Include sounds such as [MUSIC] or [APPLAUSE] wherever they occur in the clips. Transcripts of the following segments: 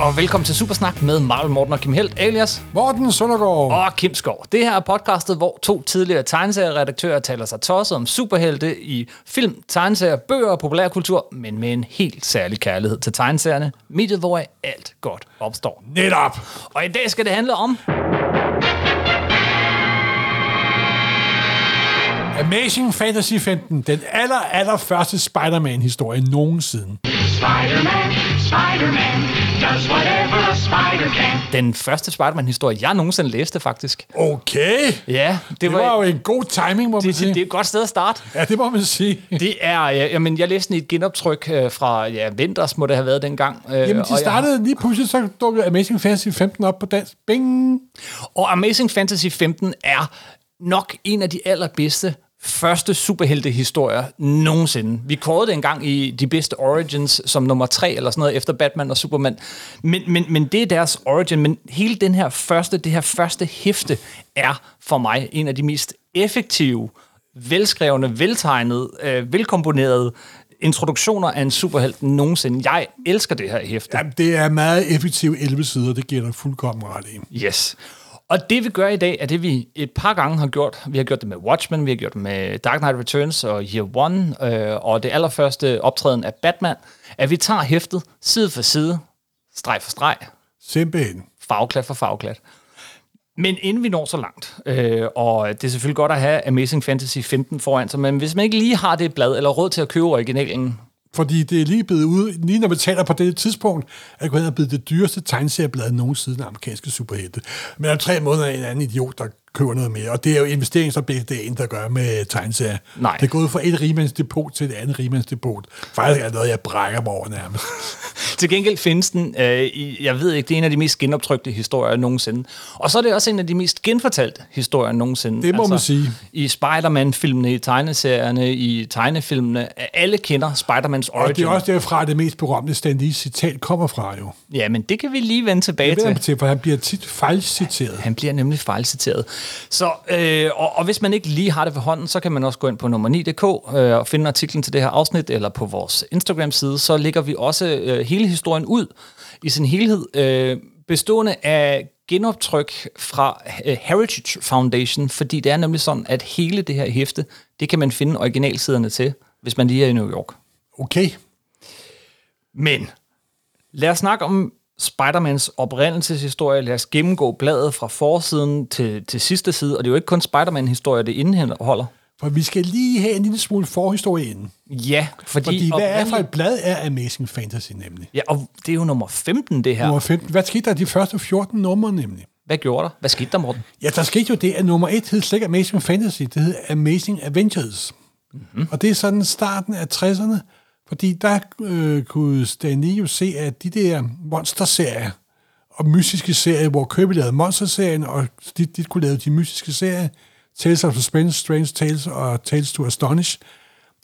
og velkommen til Supersnak med Marvel Morten og Kim Helt, alias Morten Søndergaard. og Kim Skov. Det her er podcastet, hvor to tidligere tegneserieredaktører taler sig tosset om superhelte i film, tegneserier, bøger og populærkultur, men med en helt særlig kærlighed til tegneserierne, mediet, hvor alt godt opstår. Netop. Og i dag skal det handle om... Amazing Fantasy 15. Den aller, aller første Spider-Man-historie nogensinde. Spider-Man, Spider-Man, does whatever a spider can. Den første Spider-Man-historie, jeg nogensinde læste, faktisk. Okay. Ja, det, Det var jo en god timing, må man det, sige. det, det er et godt sted at starte. Ja, det må man sige. [LAUGHS] Det er, ja, jamen, jeg læste den i et genoptryk øh, fra ja, Vinters, må det have været dengang. Øh, Jamen, de jeg- startede lige pludselig, så dukkede Amazing Fantasy 15 op på dansk. Bing! Og Amazing Fantasy 15 er nok en af de allerbedste første superheltehistorier nogensinde. Vi kårede det engang i de bedste origins som nummer tre eller sådan noget efter Batman og Superman. Men, men, men det er deres origin. Men hele den her første, det her første hæfte er for mig en af de mest effektive, velskrevne, veltegnede, øh, velkomponerede introduktioner af en superhelt nogensinde. Jeg elsker det her hæfte. Jamen, det er meget effektivt 11 sider, det giver dig fuldkommen ret i. Yes. Og det vi gør i dag, er det vi et par gange har gjort. Vi har gjort det med Watchmen, vi har gjort det med Dark Knight Returns og Year One, øh, og det allerførste optræden af Batman, at vi tager hæftet side for side, streg for streg, Simpelthen. farveklat for farveklat. Men inden vi når så langt, øh, og det er selvfølgelig godt at have Amazing Fantasy 15 foran sig, men hvis man ikke lige har det blad, eller råd til at købe originalen, fordi det er lige blevet ude, lige når vi taler på det tidspunkt, at det er blevet det dyreste tegneserieblad nogensinde af amerikanske superhelte. Men om tre måneder er en anden idiot, der køber noget mere. Og det er jo investeringsobjekt, det er en, der gør med tegneserier. Nej. Det er gået fra et rimandsdepot til et andet rimandsdepot. Faktisk er det noget, jeg brækker mig over nærmest. [LAUGHS] Til gengæld findes den, øh, i, jeg ved ikke, det er en af de mest genoptrykte historier nogensinde. Og så er det også en af de mest genfortalte historier nogensinde. Altså, Det må man sige. I Spider-Man-filmene, i tegneserierne, i tegnefilmene. Alle kender Spider-Mans Og origin. det er også derfra, det mest berømte Stan Lee citat kommer fra jo. Ja, men det kan vi lige vende tilbage Det til. jeg til, for han bliver tit fejlciteret. Han bliver nemlig fejlciteret. Så, øh, og, og hvis man ikke lige har det ved hånden, så kan man også gå ind på nummer 9.dk øh, og finde artiklen til det her afsnit, eller på vores Instagram-side, så lægger vi også øh, hele historien ud i sin helhed, øh, bestående af genoptryk fra øh, Heritage Foundation, fordi det er nemlig sådan, at hele det her hæfte, det kan man finde originalsiderne til, hvis man lige er i New York. Okay. Men lad os snakke om Spider-Mans oprindelseshistorie. Lad os gennemgå bladet fra forsiden til, til sidste side. Og det er jo ikke kun Spider-Man-historie, det indeholder. For vi skal lige have en lille smule forhistorie inden. Ja, fordi... Fordi hvad er for et blad er Amazing Fantasy nemlig? Ja, og det er jo nummer 15, det her. Nummer 15. Hvad skete der de første 14 numre nemlig? Hvad gjorde der? Hvad skete der, Morten? Ja, der skete jo det, at nummer 1 hed slet ikke Amazing Fantasy, det hed Amazing Adventures. Mm-hmm. Og det er sådan starten af 60'erne, fordi der øh, kunne Stan Lee jo se, at de der monsterserier og mystiske serier, hvor Kirby lavede monsterserien, og de, de kunne lave de mystiske serier, Tales of Suspense, Strange Tales og Tales to Astonish,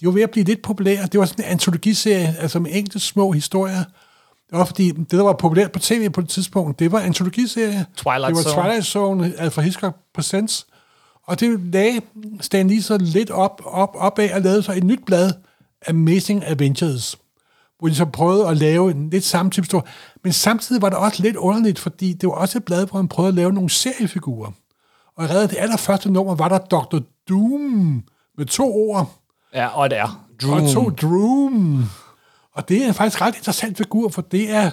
de var ved at blive lidt populære. Det var sådan en antologiserie, altså med enkelte små historier. Det var fordi, det der var populært på tv på det tidspunkt, det var antologiserie. Twilight det var Zone. Twilight Zone, Alfred Hitchcock Presents. Og det lagde Stan Lee så lidt op, op, op af og lavede så et nyt blad, Amazing Adventures, hvor de så prøvede at lave en lidt samme type story. Men samtidig var det også lidt underligt, fordi det var også et blad, hvor han prøvede at lave nogle seriefigurer. Og allerede det allerførste nummer var der Dr. Doom med to ord Ja, og det er. og to Droom. Og det er faktisk ret interessant figur, for det er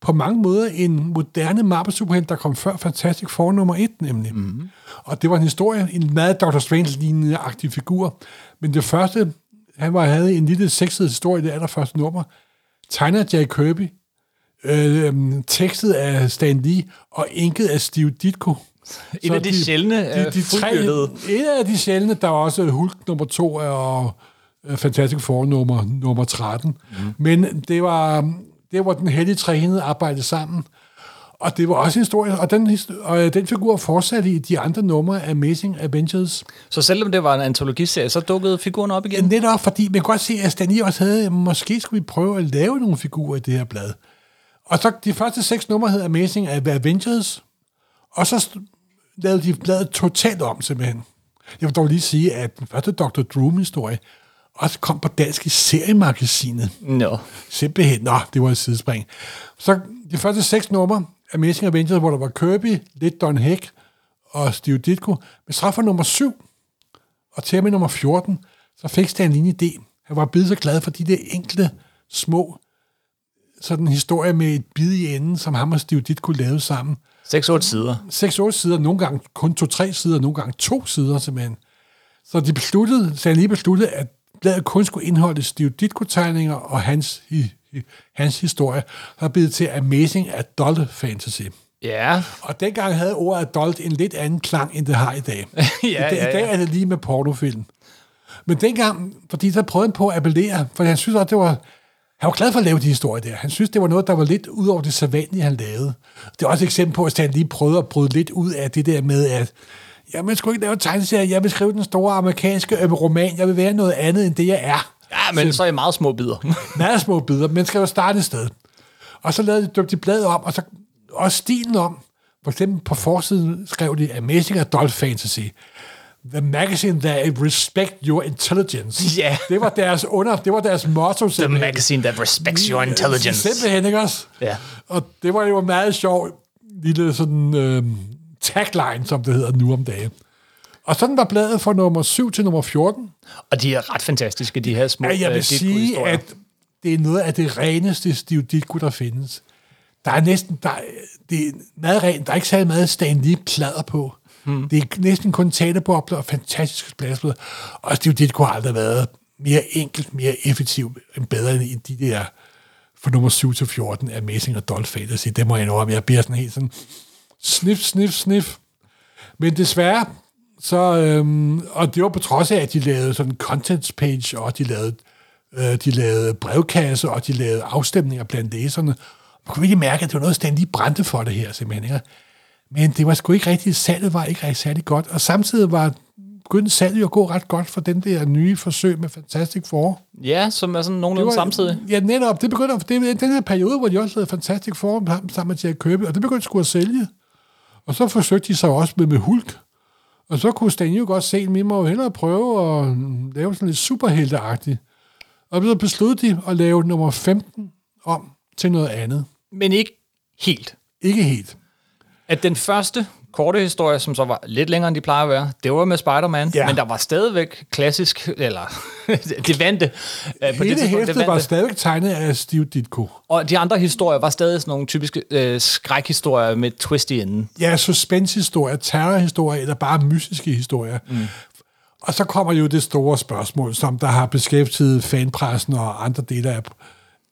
på mange måder en moderne Marvel-superhelt, der kom før Fantastic Four nummer 1, nemlig. Mm-hmm. Og det var en historie, en meget Dr. Strange-lignende aktiv figur. Men det første, han var, havde en lille sekssidig historie i det allerførste nummer. Tegner Jack Kirby, øh, tekstet af Stan Lee og inket af Steve Ditko. Så af de sjældne, øh, fuldbyrdede. Et af de sjældne, der var også Hulk nummer 2 og øh, Fantastic Four nummer, nummer 13. Mm. Men det var, det var den heldige trænede arbejde sammen. Og det var også en historie, og den, og øh, den figur fortsatte i de andre numre af Amazing Adventures. Så selvom det var en antologiserie, så dukkede figuren op igen. Netop fordi, man kan godt se, at Stan Lee også havde, måske skulle vi prøve at lave nogle figurer i det her blad. Og så de første seks numre hed Amazing Adventures, og så lavede de bladet totalt om simpelthen. Jeg vil dog lige sige, at den første Dr. Droom-historie, også kom på dansk i seriemagasinet. Nå. Simpelthen, nå, det var et sidespring. Så de første seks numre, Amazing Avengers, hvor der var Kirby, lidt Don Heck og Steve Ditko, men så fra nummer 7 og til med nummer 14, så fik Stan Lee en idé. Han var blevet så glad for de der enkelte små sådan historie med et bid i enden, som ham og Steve Ditko lavede sammen. 6-8 sider. 6-8 sider, nogle gange kun 2-3 sider, nogle gange to sider simpelthen. Så de besluttede, Stan Lee besluttede, at bladet kun skulle indeholde Steve Ditko-tegninger og hans, hi, hans historie, har blevet til Amazing Adult Fantasy. Ja. Og dengang havde ordet adult en lidt anden klang, end det har i dag. [LAUGHS] Ja, I, dag, ja, I dag ja. er det lige med pornofilm. Men dengang, fordi der prøvede han på at appellere, for han synes også, det var... Han var glad for at lave de historier der. Han synes, det var noget, der var lidt ud over det sædvanlige, han lavede. Det er også et eksempel på, at Stan lige prøvede at bryde lidt ud af det der med, at jeg vil sgu ikke lave tegneserier, jeg vil skrive den store amerikanske øh, roman, jeg vil være noget andet, end det, jeg er. Ja, men så er I meget små bidder. [LAUGHS] Meget små bidder, men skal jo starte et sted. Og så lavede de, døbte de bladet om, og så også stilen om. For eksempel på forsiden skrev de Amazing Adult Fantasy. The magazine that respect your intelligence. [LAUGHS] Ja. Det var deres under, det var deres motto. The magazine that respects your intelligence. Simpelthen, ikke også? Ja. Og det var jo en meget sjov lille sådan øh, tagline, som det hedder nu om dagen. Og sådan var bladet fra nummer 7 til nummer 14. Og de er ret fantastiske, de her små Ja, jeg vil sige, Ditko-historier. at det er noget af det reneste Steve Ditko, der findes. Der er næsten, der, er- det er meget rent, der er ikke særlig meget Stan Lee plader på. Hmm. Det er næsten kun talebobler og fantastiske spladsblad. Og Steve Ditko har aldrig været mere enkelt, mere effektiv end bedre end de der fra nummer 7 til 14 Amazing Adult Fantasy. Det må jeg om. Jeg bliver sådan helt sådan snif, snif, snif. Men desværre, så, øhm, og det var på trods af, at de lavede sådan en contents page, og de lavede, øh, de lavede brevkasse, og de lavede afstemninger blandt læserne. Man kunne virkelig mærke, at det var noget, Stan lige brændte for det her, simpelthen. Ikke? Men det var sgu ikke rigtigt, salget var ikke rigtig særlig godt, og samtidig var begyndte salget jo at gå ret godt for den der nye forsøg med Fantastic Four. Ja, som er sådan nogenlunde samtidig. Ja, netop. Det begynder, det er den her periode, hvor de også lavede Fantastic Four sammen- med Jack Kirby, og det begyndte sgu at sælge. Og så forsøgte de sig også med, med Hulk. Og så kunne Stan jo godt se, at vi må jo hellere prøve at lave sådan lidt superhelteagtigt. Og så besluttede de at lave nummer 15 om til noget andet. Men ikke helt. Ikke helt. At den første korte historie, som så var lidt længere, end de plejer at være, det var med Spider-Man, Ja. men der var stadigvæk klassisk, eller [LAUGHS] det vante. øh, på Hele tidspunkt, det var vante. stadig tegnet af Steve Ditko. Og de andre historier var stadig sådan nogle typiske øh, skrækhistorier med twist i enden. Ja, suspense-historier, terrorhistorier, eller bare mystiske historier. Mm. Og så kommer jo det store spørgsmål, som der har beskæftiget fanpressen og andre dele af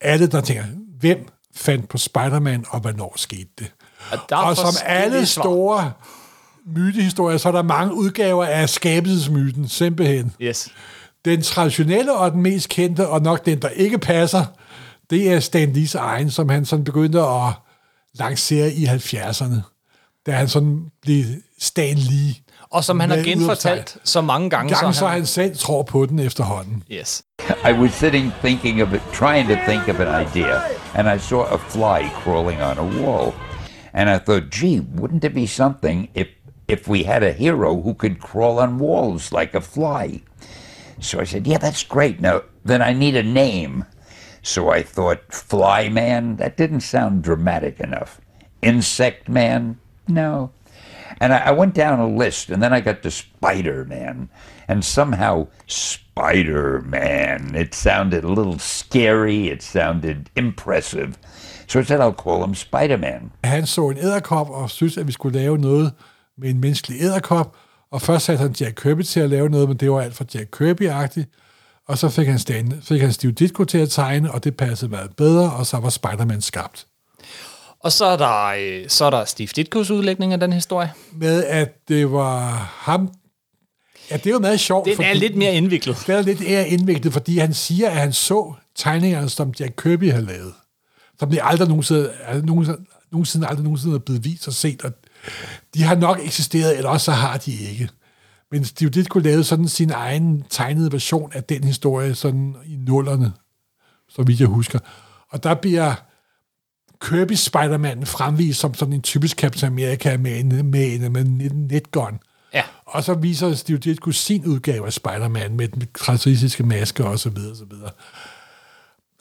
alle, der tænker, hvem fandt på Spider-Man, og hvornår skete det? Og, og som alle svar. store mytehistorier, så er der mange udgaver af skabelsesmyten, simpelthen. Yes. Den traditionelle og den mest kendte, og nok den, der ikke passer, det er Stan Lees egen, som han sådan begyndte at lancere i 70'erne. Da han sådan blev Stan Lee. Og som han har genfortalt så mange gange, Gang så så han... han selv tror på den efterhånden. Yes. I was sitting thinking of it, trying to think of an idea, and I saw a fly crawling on a wall. And I thought, gee, wouldn't it be something if, if we had a hero who could crawl on walls like a fly? So I said, yeah, that's great. Now, then I need a name. So I thought, Fly Man? That didn't sound dramatic enough. Insect Man? No. And I, I went down a list, and then I got to Spider Man. And somehow, Spider Man, it sounded a little scary, it sounded impressive. So I said, I'll call him Spider Man. Han så en æderkop og synes, at vi skulle lave noget med en menneskelig æderkop. Og først satte han Jack Kirby til at lave noget, men det var alt for Jack Kirby-agtigt. Og så fik han, Stan, fik han Steve Ditko til at tegne, og det passede meget bedre, og så var Spider-Man skabt. Og så er der, øh, så er der Steve Ditkos udlægning af den historie. Med at det var ham... Ja, det er jo meget sjovt. Den er lidt mere indviklet. Det er lidt mere indviklet, fordi han siger, at han så tegningerne, som Jack Kirby havde lavet. Som de aldrig nogensinde, altså nogensinde, nogensinde aldrig nogensinde er blevet vist og set. Og de har nok eksisteret, eller også så har de ikke. Men Steve Ditko lavede sådan sin egen tegnede version af den historie, sådan i nullerne, så vidt jeg husker. Og der bliver Kirby Spider-Man fremvist som sådan en typisk Captain America med en, med en, med en netgun. Ja. Og så viser Steve Ditko sin udgave af Spider-Man med den karakteristiske maske og så videre, og så videre.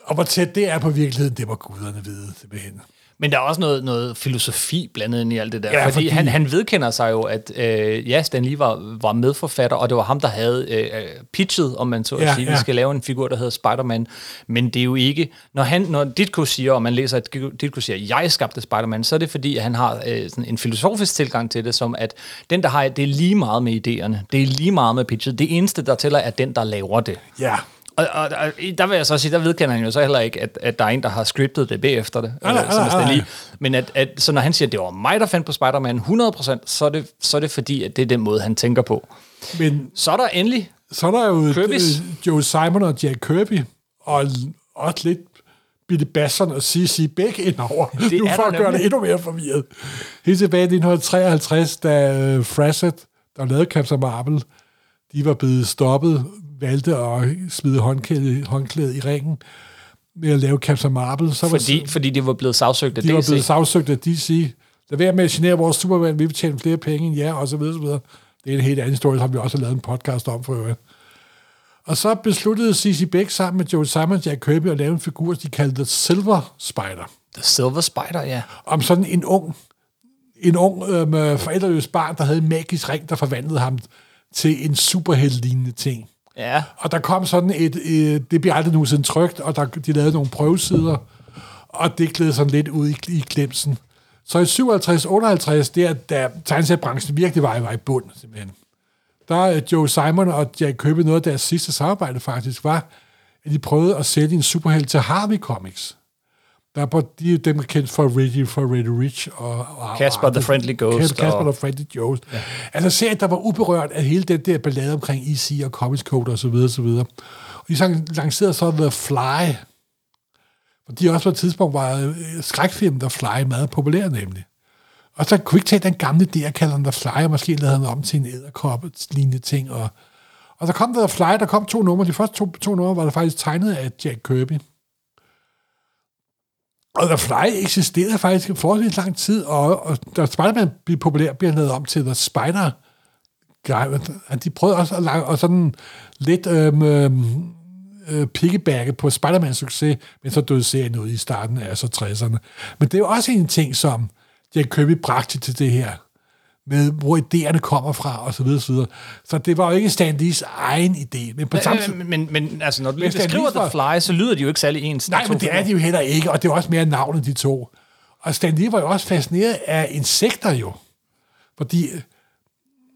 Og hvor tæt det er på virkeligheden, det må guderne vide, simpelthen. Men der er også noget, noget filosofi blandet ind i alt det der. Ja, fordi, fordi- han, han vedkender sig jo, at øh, ja, Stan Lee var, var medforfatter, og det var ham, der havde øh, pitchet, om man så at Ja, sige, ja. vi skal lave en figur, der hedder Spider-Man. Men det er jo ikke... Når, han, når Ditko siger, og man læser, at Ditko siger, jeg skabte Spider-Man, så er det fordi, at han har øh, sådan en filosofisk tilgang til det, som at den, der har det er lige meget med idéerne. Det er lige meget med pitchet. Det eneste, der tæller, er den, der laver det. Ja. Og, og, og der vil jeg så sige, der vedkender han jo så heller ikke, at, at der er en, der har scriptet det bagefter det. Øh, er nej, nej. Stan Lee. Men at, at, så når han siger, at det var mig, der fandt på Spider-Man 100%, så er, det, så er det fordi, at det er den måde, han tænker på. Men Så er der endelig... så er der jo Kirby's. øh, Joe Simon og Jack Kirby, og også lidt Billy Basson og C.C. Beck indover. Det nu for at gøre det endnu mere forvirret. Helt tilbage i 1953, da øh, Frasset, der lavede Captain Marvel, de var blevet stoppet, valgte at smide håndklæde, håndklæde i ringen med at lave Captain Marvel. Så var Fordi, fordi det var blevet sagsøgt af de var DC. blevet sagsøgt af DC. Lad være med at genere vores Superman, vi tjene flere penge end jer, og så videre, så videre. Det er en helt anden historie, som vi også har lavet en podcast om for øvrigt. Og så besluttede C.C. Beck sammen med Joe Simon Jack Kirby at lave en figur, de kaldte Silver Spider. The Silver Spider, ja. Om sådan en ung, en ung øhm, forældreløs barn, der havde en magisk ring, der forvandlede ham til en superheltlignende ting. Ja, Og der kom sådan et, øh, det bliver aldrig nogensinde trygt, og der, de lavede nogle prøvesider, og det gled sådan lidt ud i, i glemsen. Så i 57-58, der, da tegneseriebranchen virkelig var, i- var i bund, simpelthen, der er Joe Simon og Jack Kirby, noget af deres sidste samarbejde faktisk, var, at de prøvede at sælge en superhelt til Harvey Comics. Der er på, de er dem, der er kendt for Reggie, for Reddy Rich og, og Casper og the Friendly Ghost Casper og- the Friendly Ghost. Ja. Altså serien, der var uberørt af hele den der ballade omkring EC og Comics Code og så videre, så videre. Og de lancerede så The Fly. Og de også på et tidspunkt var øh, skrækfilm, The Fly, meget populær nemlig. Og så kunne vi ikke tage den gamle idé og kalde den The Fly, og måske lavede den om til en æderkoppe lignende ting. Og, og så kom der The Fly, der kom to numre. De første to, to numre var der faktisk tegnet af Jack Kirby. Og The Fly eksisterede faktisk i forholdsvis lang tid, og, og da Spider-Man blev populær, bliver han lavet om til The Spider Guy. Og De prøvede også at lave og sådan lidt øhm, øhm, øh, piggybacke på Spider-Mans succes, men så døde serien ud i starten af altså så 60'erne. Men det er jo også en ting, som Jack Kirby bragte til det her, med hvor idéerne kommer fra, og så videre, så videre. Så det var jo ikke Stan Lees egen idé, men på samme tid... men, men, men altså, når du Men lige beskriver The Fly, så lyder de jo ikke særlig ens. Nej, men det er de jo heller ikke, og det er også mere navnet, de to. Og Stan Lee var jo også fascineret af insekter jo. Fordi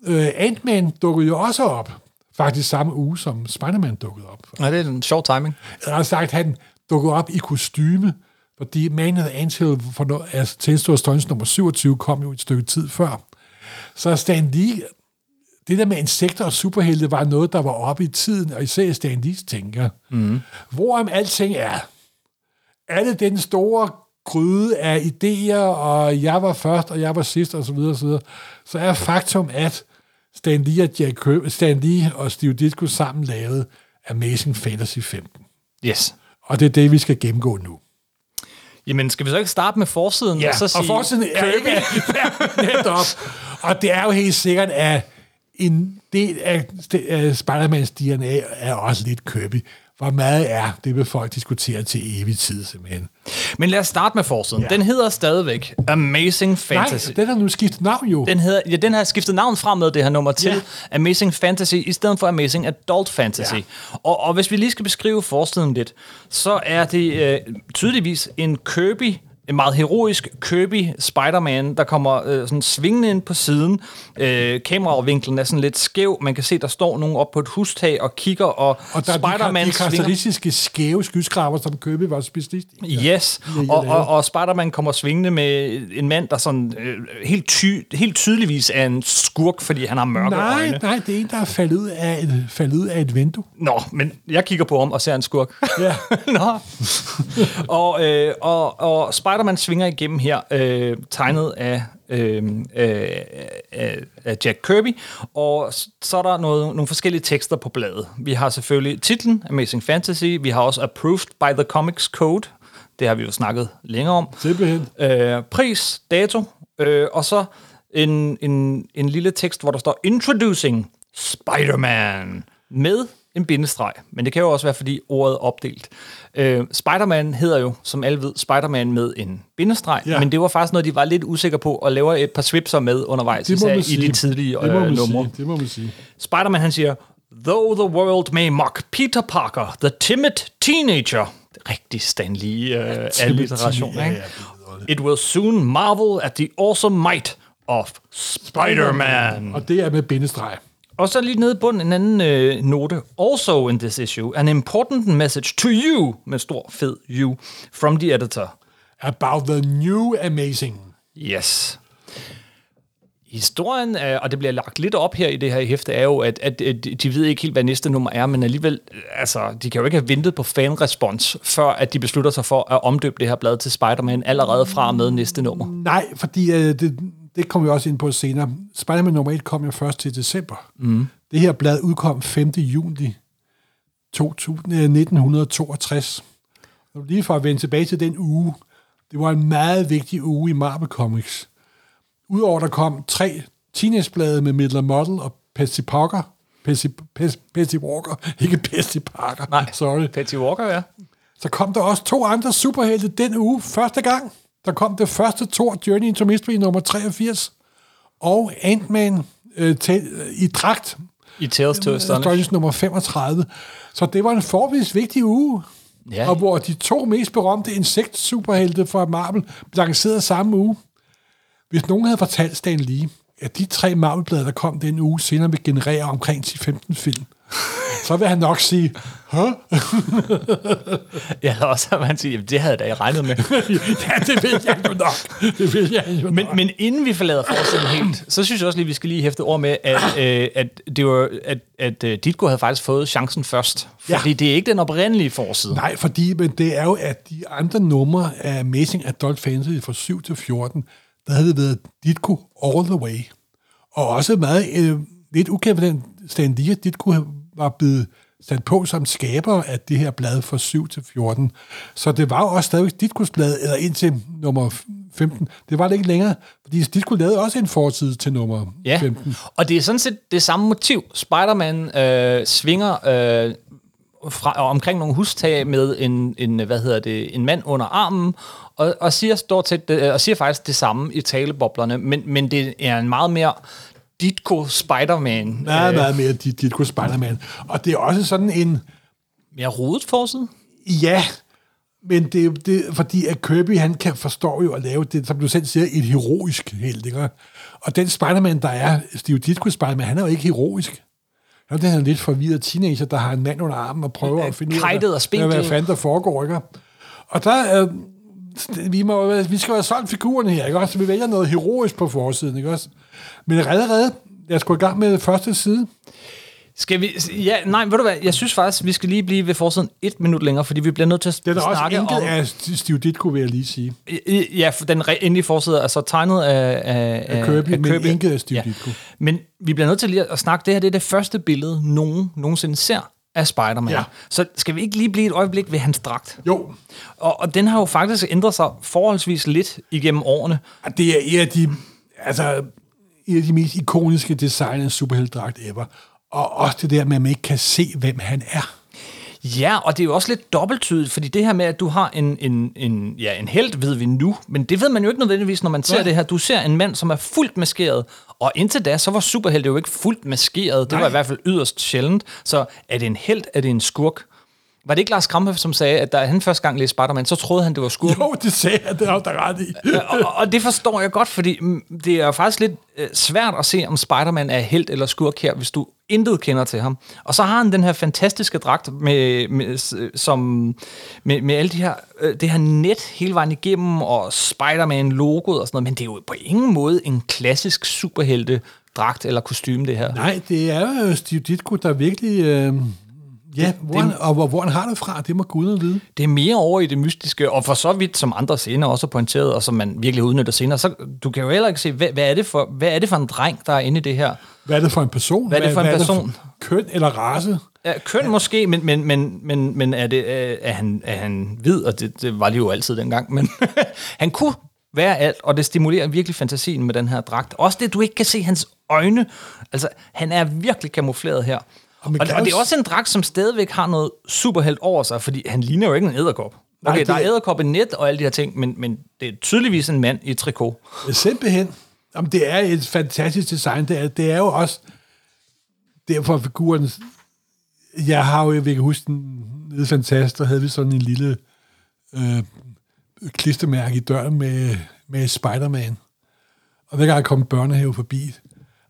øh, Ant-Man dukkede jo også op, faktisk samme uge, som Spider-Man dukkede op. Ja, det er en sjov timing. Jeg har sagt, han dukkede op i kostyme, fordi Man of the Anthill, for no, altså Stones nummer 27, kom jo et stykke tid før. Så Stan Lee, det der med insekter og superhelte, var noget, der var oppe i tiden, og især Stan Lees tænker. Mm. Hvorom alting er, er det den store gryde af idéer, og jeg var først, og jeg var sidst, og så videre, og så er faktum, at Stan Lee og, Jack Kirby, Stan Lee og Steve Ditko sammen lavede Amazing Fantasy 15. Yes. Og det er det, vi skal gennemgå nu. Jamen, skal vi så ikke starte med forsiden? og, så sige, og forsiden er ikke [LAUGHS] ja, netop. Og det er jo helt sikkert, at en del af, af Spider-Mans DNA er også lidt Kirby. Hvor meget er, det vil folk diskutere til evig tid, simpelthen. Men lad os starte med forsiden. Ja. Den hedder stadigvæk Amazing Fantasy. Nej, den har nu skiftet navn jo. Den, hedder, ja, den har skiftet navn frem med det her nummer til Ja. Amazing Fantasy, i stedet for Amazing Adult Fantasy. Ja. Og, og hvis vi lige skal beskrive forsiden lidt, så er det øh, tydeligvis en Kirby, en meget heroisk Kirby Spider-Man, der kommer øh, sådan svingende ind på siden. Øh, kameravinklen er sådan lidt skæv. Man kan se, der står nogen op på et hustag og kigger, og, og der er de, Spider-Man de karakteristiske skæve skyskraber, som Kirby var specialist i. Yes, ja, og, ja. og, og Spider-Man kommer svingende med en mand, der sådan øh, helt, ty, helt tydeligvis er en skurk, fordi han har mørke Nej, øjne. nej, det er en, der er faldet ud af et, faldet ud af et vindue. Nå, men jeg kigger på ham og ser en skurk. Ja. [LAUGHS] Nå. og, øh, og, og Spider-Man svinger igennem her, øh, tegnet af, øh, øh, af, af Jack Kirby, og så er der noget, nogle forskellige tekster på bladet. Vi har selvfølgelig titlen, Amazing Fantasy, vi har også Approved by the Comics Code, det har vi jo snakket længere om. Simpelthen. Øh, pris, dato, øh, og så en, en, en lille tekst, hvor der står Introducing Spider-Man med en bindestreg. Men det kan jo også være, fordi ordet er opdelt. Øh, Spider-Man hedder jo, som alle ved, Spider-Man med en bindestreg, ja. Men det var faktisk noget, de var lidt usikre på, og laver et par swipser med undervejs, Det især i de tidlige det må øh, numre. Det må man sige. Spider-Man, han siger, Though the world may mock Peter Parker, the timid teenager. Rigtig Stan Lee uh, alliteration, ja, ja, It will soon marvel at the awesome might of Spider-Man. Og det er med bindestreg. Og så lige nede i bunden en anden øh, note. Also in this issue, an important message to you, med stor fed you, from the editor. About the new amazing. Yes. Historien, øh, og det bliver lagt lidt op her i det her hæfte, er jo, at, at, at de ved ikke helt, hvad næste nummer er, men alligevel, øh, altså, de kan jo ikke have ventet på fanrespons, før at de beslutter sig for at omdøbe det her blad til Spider-Man allerede fra og med næste nummer. Nej, fordi øh, det, det kommer vi også ind på senere. Spider-Man nummer 1 kom jo først til december. Mm. Det her blad udkom 5. juni 2000, øh, 1962. Og lige for at vende tilbage til den uge, det var en meget vigtig uge i Marvel Comics. Udover der kom tre teenageblade med Midler Model og Patsy Parker. Patsy, Patsy, Patsy Walker, [LAUGHS] ikke Patsy Parker. Nej. Sorry. Patty Walker, ja. Så kom der også to andre superhelte den uge. Første gang, der kom det første Thor Journey into Mystery nummer 83. Og Ant-Man øh, til, øh, i dragt, I Tales to Astonish. Nummer 35. Så det var en forvis vigtig uge. Ja. Og hvor de to mest berømte insekt-superhelte fra Marvel blev lanceret samme uge. Hvis nogen havde fortalt Stan Lee, at de tre Marvel-blade, der kom den uge, senere vil generere omkring 10-15 film, [LAUGHS] så vil han nok sige, Hæ? [LAUGHS] Ja, også at man siger, det havde jeg da regnet med. [LAUGHS] ja, det ved jeg jo nok. Det ved jeg jo Men, nok. men inden vi forlader forsiden helt, så synes jeg også lige, vi skal lige hæfte ord med, at, øh, at, det var, at, at øh, Ditko havde faktisk fået chancen først. Fordi Ja. det er ikke den oprindelige forside. Nej, fordi men det er jo, at de andre numre af Amazing Adult Fantasy fra 7 til 14, der havde det været Ditko All The Way. Og også meget øh, lidt ukendt for den Stan Lee, Ditko var blevet sat på som skaber af det her blad fra 7 til 14. Så det var jo også stadigvæk Ditkos blad, eller indtil nummer 15. Det var det ikke længere, fordi Ditko lavede også en forside til nummer Ja, 15. og det er sådan set det samme motiv. Spider-Man øh, svinger øh, fra, omkring nogle hustag med en, en, hvad hedder det, en mand under armen, og, og, siger stort set, det, og siger faktisk det samme i taleboblerne, men, men det er en meget mere Ditko Spider-Man. Meget, meget mere Dit- Ditko Spider-Man. Og det er også sådan en, mere rodet forside. Ja, men det er jo det, fordi at Kirby, han kan forstå jo at lave det, som du selv siger, et heroisk held, ikke? Og den Spider-Man, der er, Steve Ditko Spider-Man, han er jo ikke heroisk. Han er her lidt forvirret teenager, der har en mand under armen og prøver at finde ud af, hvad, hvad fanden der foregår, ikke? Og der, øh, vi, må, vi skal være solgt figurerne her, ikke også? Så vi vælger noget heroisk på forsiden, ikke også? Men allerede, os gå i gang med første side. Skal vi... Ja, nej, ved du hvad, jeg synes faktisk, vi skal lige blive ved forsiden et minut længere, fordi vi bliver nødt til at Den er også snakke enkelt om... af Steve Ditko, vil jeg lige sige. Ja, for den endelige forside er så tegnet af, af, Af Kirby, men enkelt af Steve Ditko. Men vi bliver nødt til lige at snakke, det her det er det første billede, nogen nogensinde ser af Spider-Man. Ja. Så skal vi ikke lige blive et øjeblik ved hans dragt? Jo, Og, og den har jo faktisk ændret sig forholdsvis lidt igennem årene. Og det er en af de, altså, en af de mest ikoniske design af superheltdragt ever. Og også det der med, at man ikke kan se, hvem han er. Ja, og det er jo også lidt dobbelttydigt, fordi det her med, at du har en, en, en, ja, en held, ved vi nu, men det ved man jo ikke nødvendigvis, når man ser Nej. det her. Du ser en mand, som er fuldt maskeret, og indtil da, så var superhelte jo ikke fuldt maskeret. Det Nej. var i hvert fald yderst sjældent. Så er det en held, er det en skurk? Var det ikke Lars Krampe, som sagde, at da han første gang læste Spider-Man, så troede han, det var skurken? Jo, det sagde jeg, det er der ret i. og, og det forstår jeg godt, fordi mm, det er faktisk lidt øh, svært at se, om Spider-Man er helt eller skurk her, hvis du intet kender til ham. Og så har han den her fantastiske dragt med, med, s- som, med, med alle de her, øh, det her net hele vejen igennem, og Spider-Man-logoet og sådan noget, men det er jo på ingen måde en klassisk superhelte dragt eller kostume, det her. Nej, det er jo Steve Ditko, der virkelig... Øh, ja, hvor han, og hvor, hvor han har det fra, det må guderne vide. Det er mere over i det mystiske, og for så vidt, som andre scener også har pointeret, og som man virkelig udnytter senere, så du kan jo heller ikke se, hvad, hvad, er det for, hvad er det for en dreng, der er inde i det her? Hvad er det for en person? Hvad er det for en person? køn eller race? Ja, køn ja. måske, men, men, men, men, men er, det, øh, er, han, er han hvid? Og det, det var det jo altid dengang. Men [LAUGHS] han kunne være alt, og det stimulerer virkelig fantasien med den her dragt. Også det, du ikke kan se hans øjne. Altså, han er virkelig kamufleret her. Og, Og og, det er også- en dragt, som stadigvæk har noget superhelt over sig, fordi han ligner jo ikke en æderkop. Nej, Okay, det- der er æderkop i net og alle de her ting, men, men det er tydeligvis en mand i trikot. Simpelthen. Jamen, det er et fantastisk design. Det er, det er jo også derfor figuren... Jeg har jo, jeg kan huske, den nede Fantast, der havde vi sådan en lille øh, klistermærke i døren med, med Spider-Man. Og hver gang jeg kom børnehave forbi,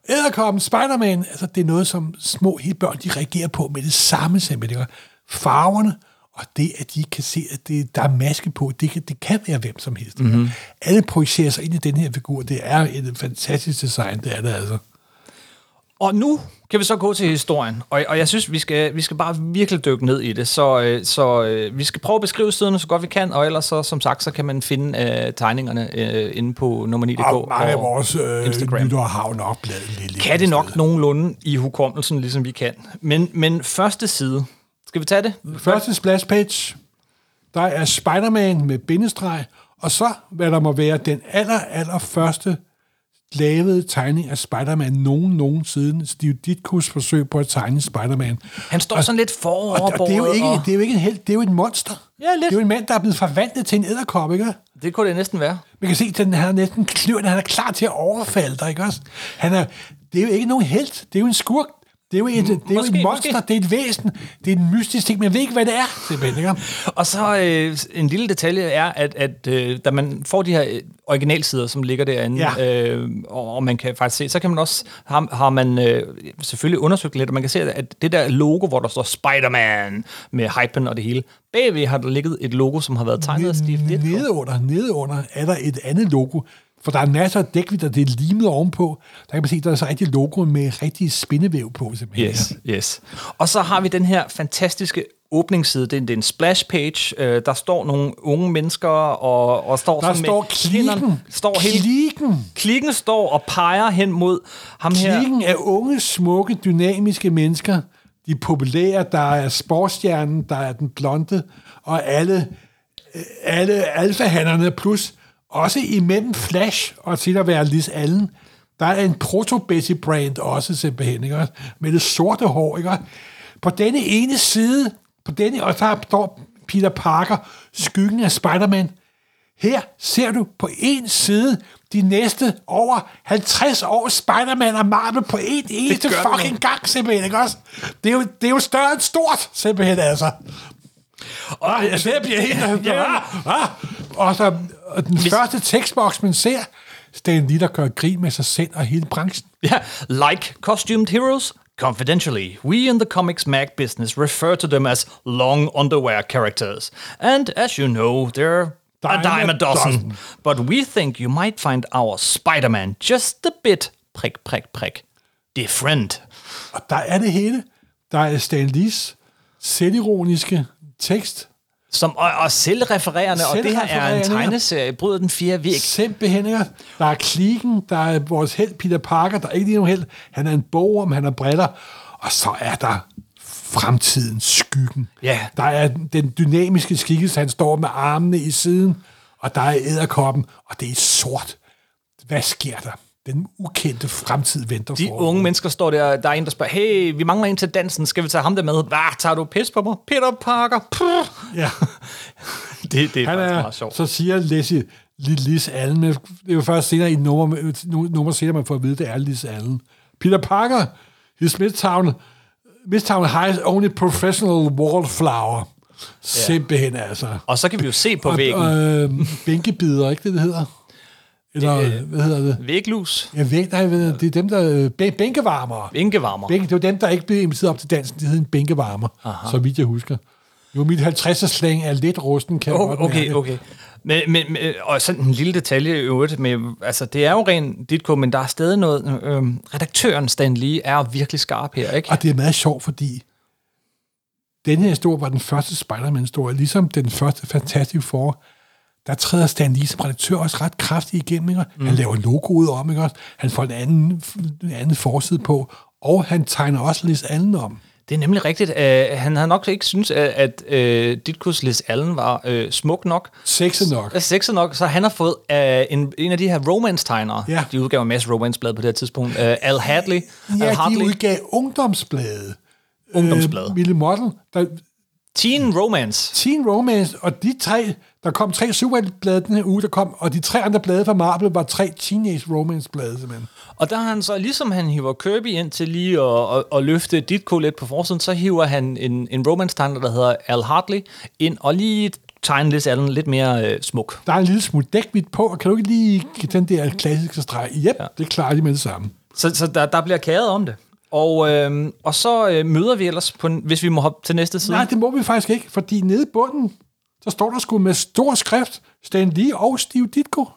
Æderkoppen, Spider-Man, altså det er noget, som små helt børn, de reagerer på med det samme simpelthen. Farverne, og det, at de kan se, at det, der er maske på, det kan, det kan være hvem som helst. Mm-hmm. Alle projicerer sig ind i den her figur. Det er et fantastisk design, det er det altså. Og nu kan vi så gå til historien, og, og jeg synes, vi skal, vi skal bare virkelig dykke ned i det. Så, øh, så øh, vi skal prøve at beskrive siderne så godt vi kan, og ellers så, som sagt, så kan man finde øh, tegningerne øh, inde på nummer 9.dk. Og mange af vores øh, Instagram. lyttere har jo nok bladet lidt. Kan det nok nogenlunde i hukommelsen, ligesom vi kan. Men, men første side, skal vi tage det? Første splash page, der er Spider-Man med bindestreg, og så, hvad der må være den aller, aller første lavede tegning af Spider-Man nogen nogen siden Steve Ditkus forsøg på at tegne Spider-Man. Han står sådan lidt Og, og, foroverbåret. det, er jo ikke, og det er jo ikke en held, det er jo et monster. Ja, lidt. Det er jo en mand, der er blevet forvandlet til en æderkop, ikke? det kunne det næsten være. Man kan se, at den her næsten kløen, han er klar til at overfalde dig, ikke også? Han er, det er jo ikke nogen held, det er jo en skurk. Det er jo et, det er jo Måske, et monster, måske. det er et væsen, det er en mystisk ting, men jeg ved ikke, hvad det er, simpelthen, ikke? Og så øh, en lille detalje er, at, at øh, da man får de her øh, originalsider, som ligger derinde, Ja. øh, og, og man kan faktisk se, så kan man også, har, har man øh, selvfølgelig undersøgt lidt, og man kan se, at det der logo, hvor der står Spider-Man med hypen og det hele, bagved har der ligget et logo, som har været tegnet af Steve Ditko. Nede under, nede under er der et andet logo, for der er masser af dækvitter, det er limet ovenpå. Der kan man se, der er så rigtig logo med rigtig spindevæv på, simpelthen. Yes, yes. Og så har vi den her fantastiske åbningsside. Det er, det er en splash page. Øh, der står nogle unge mennesker og, og står Der sådan står med hænderne- klikken. Står helt, Klikken. klikken står og peger hen mod ham her. Klikken af unge, smukke, dynamiske mennesker. De er populære, der er sportsstjernen, der er den blonde, og alle, alle alfahannerne, plus også imellem Flash og til at være Liz Allen, der er en proto-Betty-brand også simpelthen, ikke? med det sorte hår. Ikke? På denne ene side, på denne, og der står Peter Parker, skyggen af Spider-Man, her ser du på en side de næste over 50 år Spider-Man og Marvel på en eneste fucking gang, simpelthen, ikke også? Det er, jo, det er jo større end stort, simpelthen, altså. Og jeg ser, bliver helt... Ja. Ja. Ah, og så og den Hvis... første tekstboks, man ser, Stan Lee, der gør grin med sig selv og hele branchen. Yeah, like costumed heroes. Confidentially, we in the comics mag business refer to them as long underwear characters. And as you know, they're a dime a dozen. But we think you might find our Spider-Man just a bit prik, prik, prik different. Og der er det hele. Der er Stan Lees selvironiske tekst, Som, og, og selvrefererende, og det her er en tegneserie, bryder den fjerde væg. Simpelthen, ikke? Der er klikken, der er vores held Peter Parker, der er ikke lige nogen held. Han er en bogorm, han har briller. Og så er der fremtidens skyggen. Ja. Der er den dynamiske skikkelse, han står med armene i siden, og der er æderkoppen, og det er sort. Hvad sker der? Den ukendte fremtid venter De for unge mennesker står der, der er en, der spørger, hey, vi mangler en til dansen, skal vi tage ham der med? Hvad, tager du pis på mig? Peter Parker. Puh. Ja. [LAUGHS] Det, det er Han faktisk er, meget sjovt. så siger Leslie Lis Allen, det er jo først senere i nummer, nu- nummer senere, man får at vide, det er Lis Allen. Peter Parker, his Midtown, Midtown High's only professional wallflower. Simpelthen altså. Og så kan vi jo se på Og, væggen. øh, bænkebider, ikke det, det hedder? Eller, Øh, hvad hedder det? Væglus. Ja, væg, nej, hedder det? er dem, der... øh, bæ- Bænkevarmere. Bænkevarmer. Bænke, det var dem, der ikke blev inviteret op til dansen. De hed en bænkevarmer, Aha. så vidt jeg husker. Jo, mit 50'er slang er lidt rusten, kan Oh, okay, okay. Men, men, men, og sådan en lille detalje i øvrigt med, altså det er jo rent Ditko, men der er stadig noget, øh, redaktøren Stan Lee er virkelig skarp her, ikke? Og det er meget sjovt, fordi den her historie var den første Spider-Man-historie, ligesom den første Fantastic Four. Der træder Stan Lee som redaktør også ret kraftigt igennem. Ikke? Mm. Han laver logoet om, ikke? også? han får en anden, en anden forside på, og han tegner også Liz Allen om. Det er nemlig rigtigt. Uh, han havde nok ikke synes at, at uh, Ditkus Liz Allen var uh, smuk nok. Sexet nok. Sexet nok, så han har fået uh, en, en af de her romance-tegnere. Ja. De udgav en masse romance-blade på det her tidspunkt. Uh, Al Hadley. Ja, Al de Hartley. udgav ungdomsblade. Ungdomsblade. Øh, Mille Model, der, Teen Romance. Teen Romance, og de tre, der kom tre superhelteblade den her uge, der kom, og de tre andre blade fra Marvel var tre Teenage Romance-blade, simpelthen. Og der har han så, ligesom han hiver Kirby ind til lige at, at, at løfte Ditko lidt på forsiden, så hiver han en, en romance-tegner, der hedder Al Hartley, ind og lige tegner Liz Allen lidt mere øh, smuk. Der er en lille smule dækvidt på, og kan du ikke lige give den der klassiske streg? Yep, ja. det klarer de med det samme. Så, så der, der bliver kæret om det. Og, øh, og så øh, møder vi ellers, på, hvis vi må hoppe til næste side. Nej, det må vi faktisk ikke, fordi nede i bunden, så står der sgu med stor skrift, Stan Lee og Steve Ditko.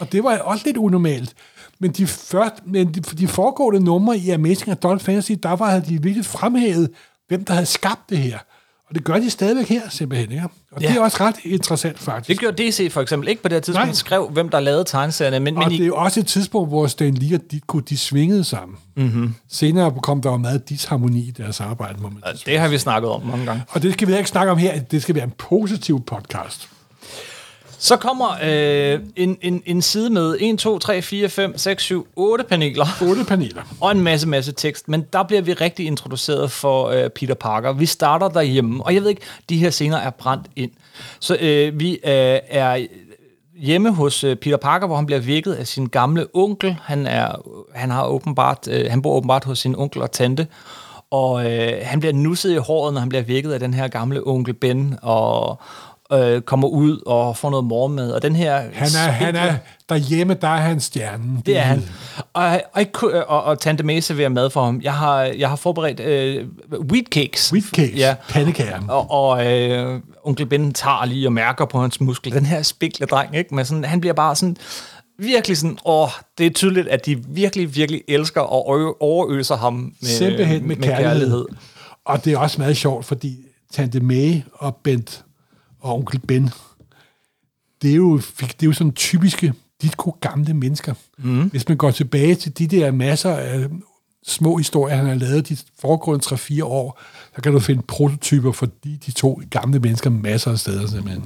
Og det var også lidt unormalt. Men de, først, men de, de foregående numre i Amazing Adult Fantasy, der var havde de virkelig fremhævet, hvem der havde skabt det her. Og det gør de stadigvæk her, simpelthen. Ikke? Og ja. Det er også ret interessant, faktisk. Det gjorde DC for eksempel ikke på det tidspunkt, Nej. skrev, hvem der lavede tegneserierne, men, Og men det i, er jo også et tidspunkt, hvor Stan Lee og Ditko, de svingede sammen. Mm-hmm. Senere kom der jo meget disharmoni i deres arbejde, må man det har vi snakket om mange gange. Og det skal vi ikke snakke om her. Det skal være en positiv podcast. Så kommer øh, en, en, en side med 1, 2, 3, 4, 5, 6, 7, 8 paneler. Otte paneler. [LAUGHS] og en masse, masse tekst, men der bliver vi rigtig introduceret for øh, Peter Parker. Vi starter derhjemme, og jeg ved ikke, de her scener er brændt ind. Så øh, vi øh, er hjemme hos øh, Peter Parker, hvor han bliver vækket af sin gamle onkel. Han, er, han, har åbenbart, øh, han bor åbenbart hos sin onkel og tante, og øh, han bliver nusset i håret, når han bliver vækket af den her gamle onkel Ben, og øh, kommer ud og får noget morgenmad. Og den her Han er, han er derhjemme, der er han stjernen. det er han. Og, og, og, og Tante Mæse vil have mad for ham. Jeg har, jeg har forberedt øh, wheat cakes. Wheat cakes, Ja. pandekager. Og, og øh, onkel Ben tager lige og mærker på hans muskler. Den her spikle dreng, ikke? Men sådan, han bliver bare sådan virkelig sådan, åh, det er tydeligt, at de virkelig, virkelig elsker og overøser ham med, Simpelthen med, kærlighed. kærlighed. Og det er også meget sjovt, fordi Tante May og Bent og onkel Ben, det er jo, det er jo sådan typiske ditko gamle mennesker. Mm. Hvis man går tilbage til de der masser af små historier, han har lavet de foregående 3-4 år, så kan du finde prototyper for de, de to gamle mennesker masser af steder simpelthen.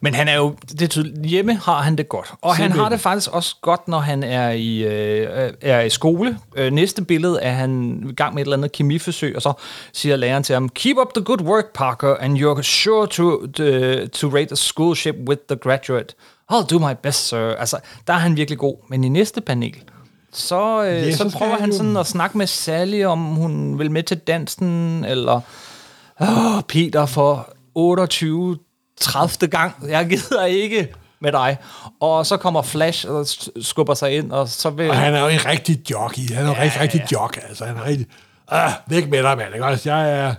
Men han er jo, det er tydeligt, hjemme har han det godt. Og han har det faktisk også godt, når han er i, øh, er i skole. Øh, næste billede er han i gang med et eller andet kemiforsøg, og så siger læreren til ham, Keep up the good work, Parker, and you're sure to, to, to rate a schoolship with the graduate. I'll do my best, sir. Altså, der er han virkelig god. Men i næste panel, så, øh, Ja, så, prøver han sådan at snakke med Sally, om hun vil med til dansen, eller Åh, Peter, for 28 30. gang. Jeg gider ikke med dig. Og så kommer Flash og skubber sig ind, og så vil... Og han er jo en rigtig jockey. Han er jo ja, rigtig, rigtig jock. Altså, han er rigtig... Ah, væk med dig, mand. Ikke? også? Jeg er...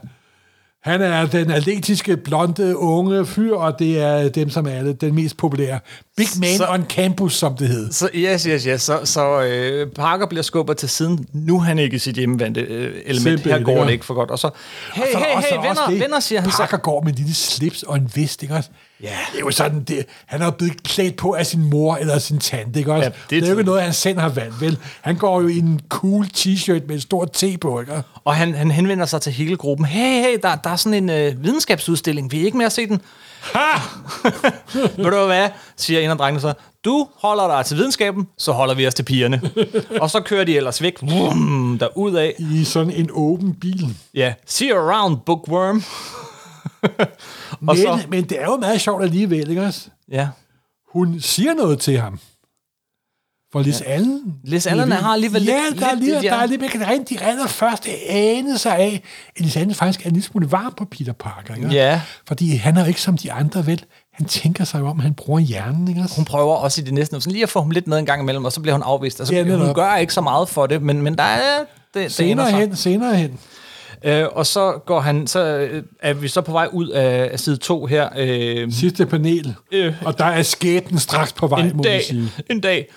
Han er den atletiske, blonde, unge fyr, og det er dem, som er alle den mest populære. Big man Så- så, on campus, som det hed. Så, yes, yes, yes. Så, så øh, Parker bliver skubbet til siden. Nu er han ikke i sit hjemmevandte øh, element. Simpelthen, Her går det ikke for godt. Og så, hey, Så er der hey, også- hey, også venner, det, venner, siger han Parker så. går med en lille slips og en vest, ikke også? Ja. Det er jo sådan, det, han er blevet klædt på af sin mor eller sin tante, ikke også? Ja, det det, er er jo ikke noget, han selv har valgt, vel? Han går jo i en cool t-shirt med en stor T på, ikke? Og han, han henvender sig til hele gruppen. Hey, hey, der, der er sådan en øh, videnskabsudstilling. Vil I ikke med at se den? Ha! [LAUGHS] Ved du hvad, siger en af drengene så. Du holder dig til videnskaben, så holder vi os til pigerne. [LAUGHS] og så kører de ellers væk, vum, derudad. I sådan en åben bil. Ja, see you around, bookworm. [LAUGHS] Men, så, men det er jo meget sjovt alligevel, ikke også? ja. Hun siger noget til ham. For Liz ja. Allen... Liz Allen har alligevel ja, lidt- der er lige, der er lidt, man kan rent de allerførste ane sig af, at Liz Allen faktisk er en lille smule varm på Peter Parker. Ikke? Ja. Fordi han er jo ikke som de andre, vel? Han tænker sig jo om, han bruger hjernen, ikke også? Hun prøver også i det næste, sådan lige at få ham lidt med en gang imellem, og så bliver hun afvist. Altså, Ja, hun netop. gør ikke så meget for det, men, men der er... Det, det Senere sig. hen, senere hen. Øh, og så går han, så øh, er vi så på vej ud af, af side 2 her. Øh, Sidste panel. Øh. Og der er skæbnen straks på vej, en må dag, sige. en dag,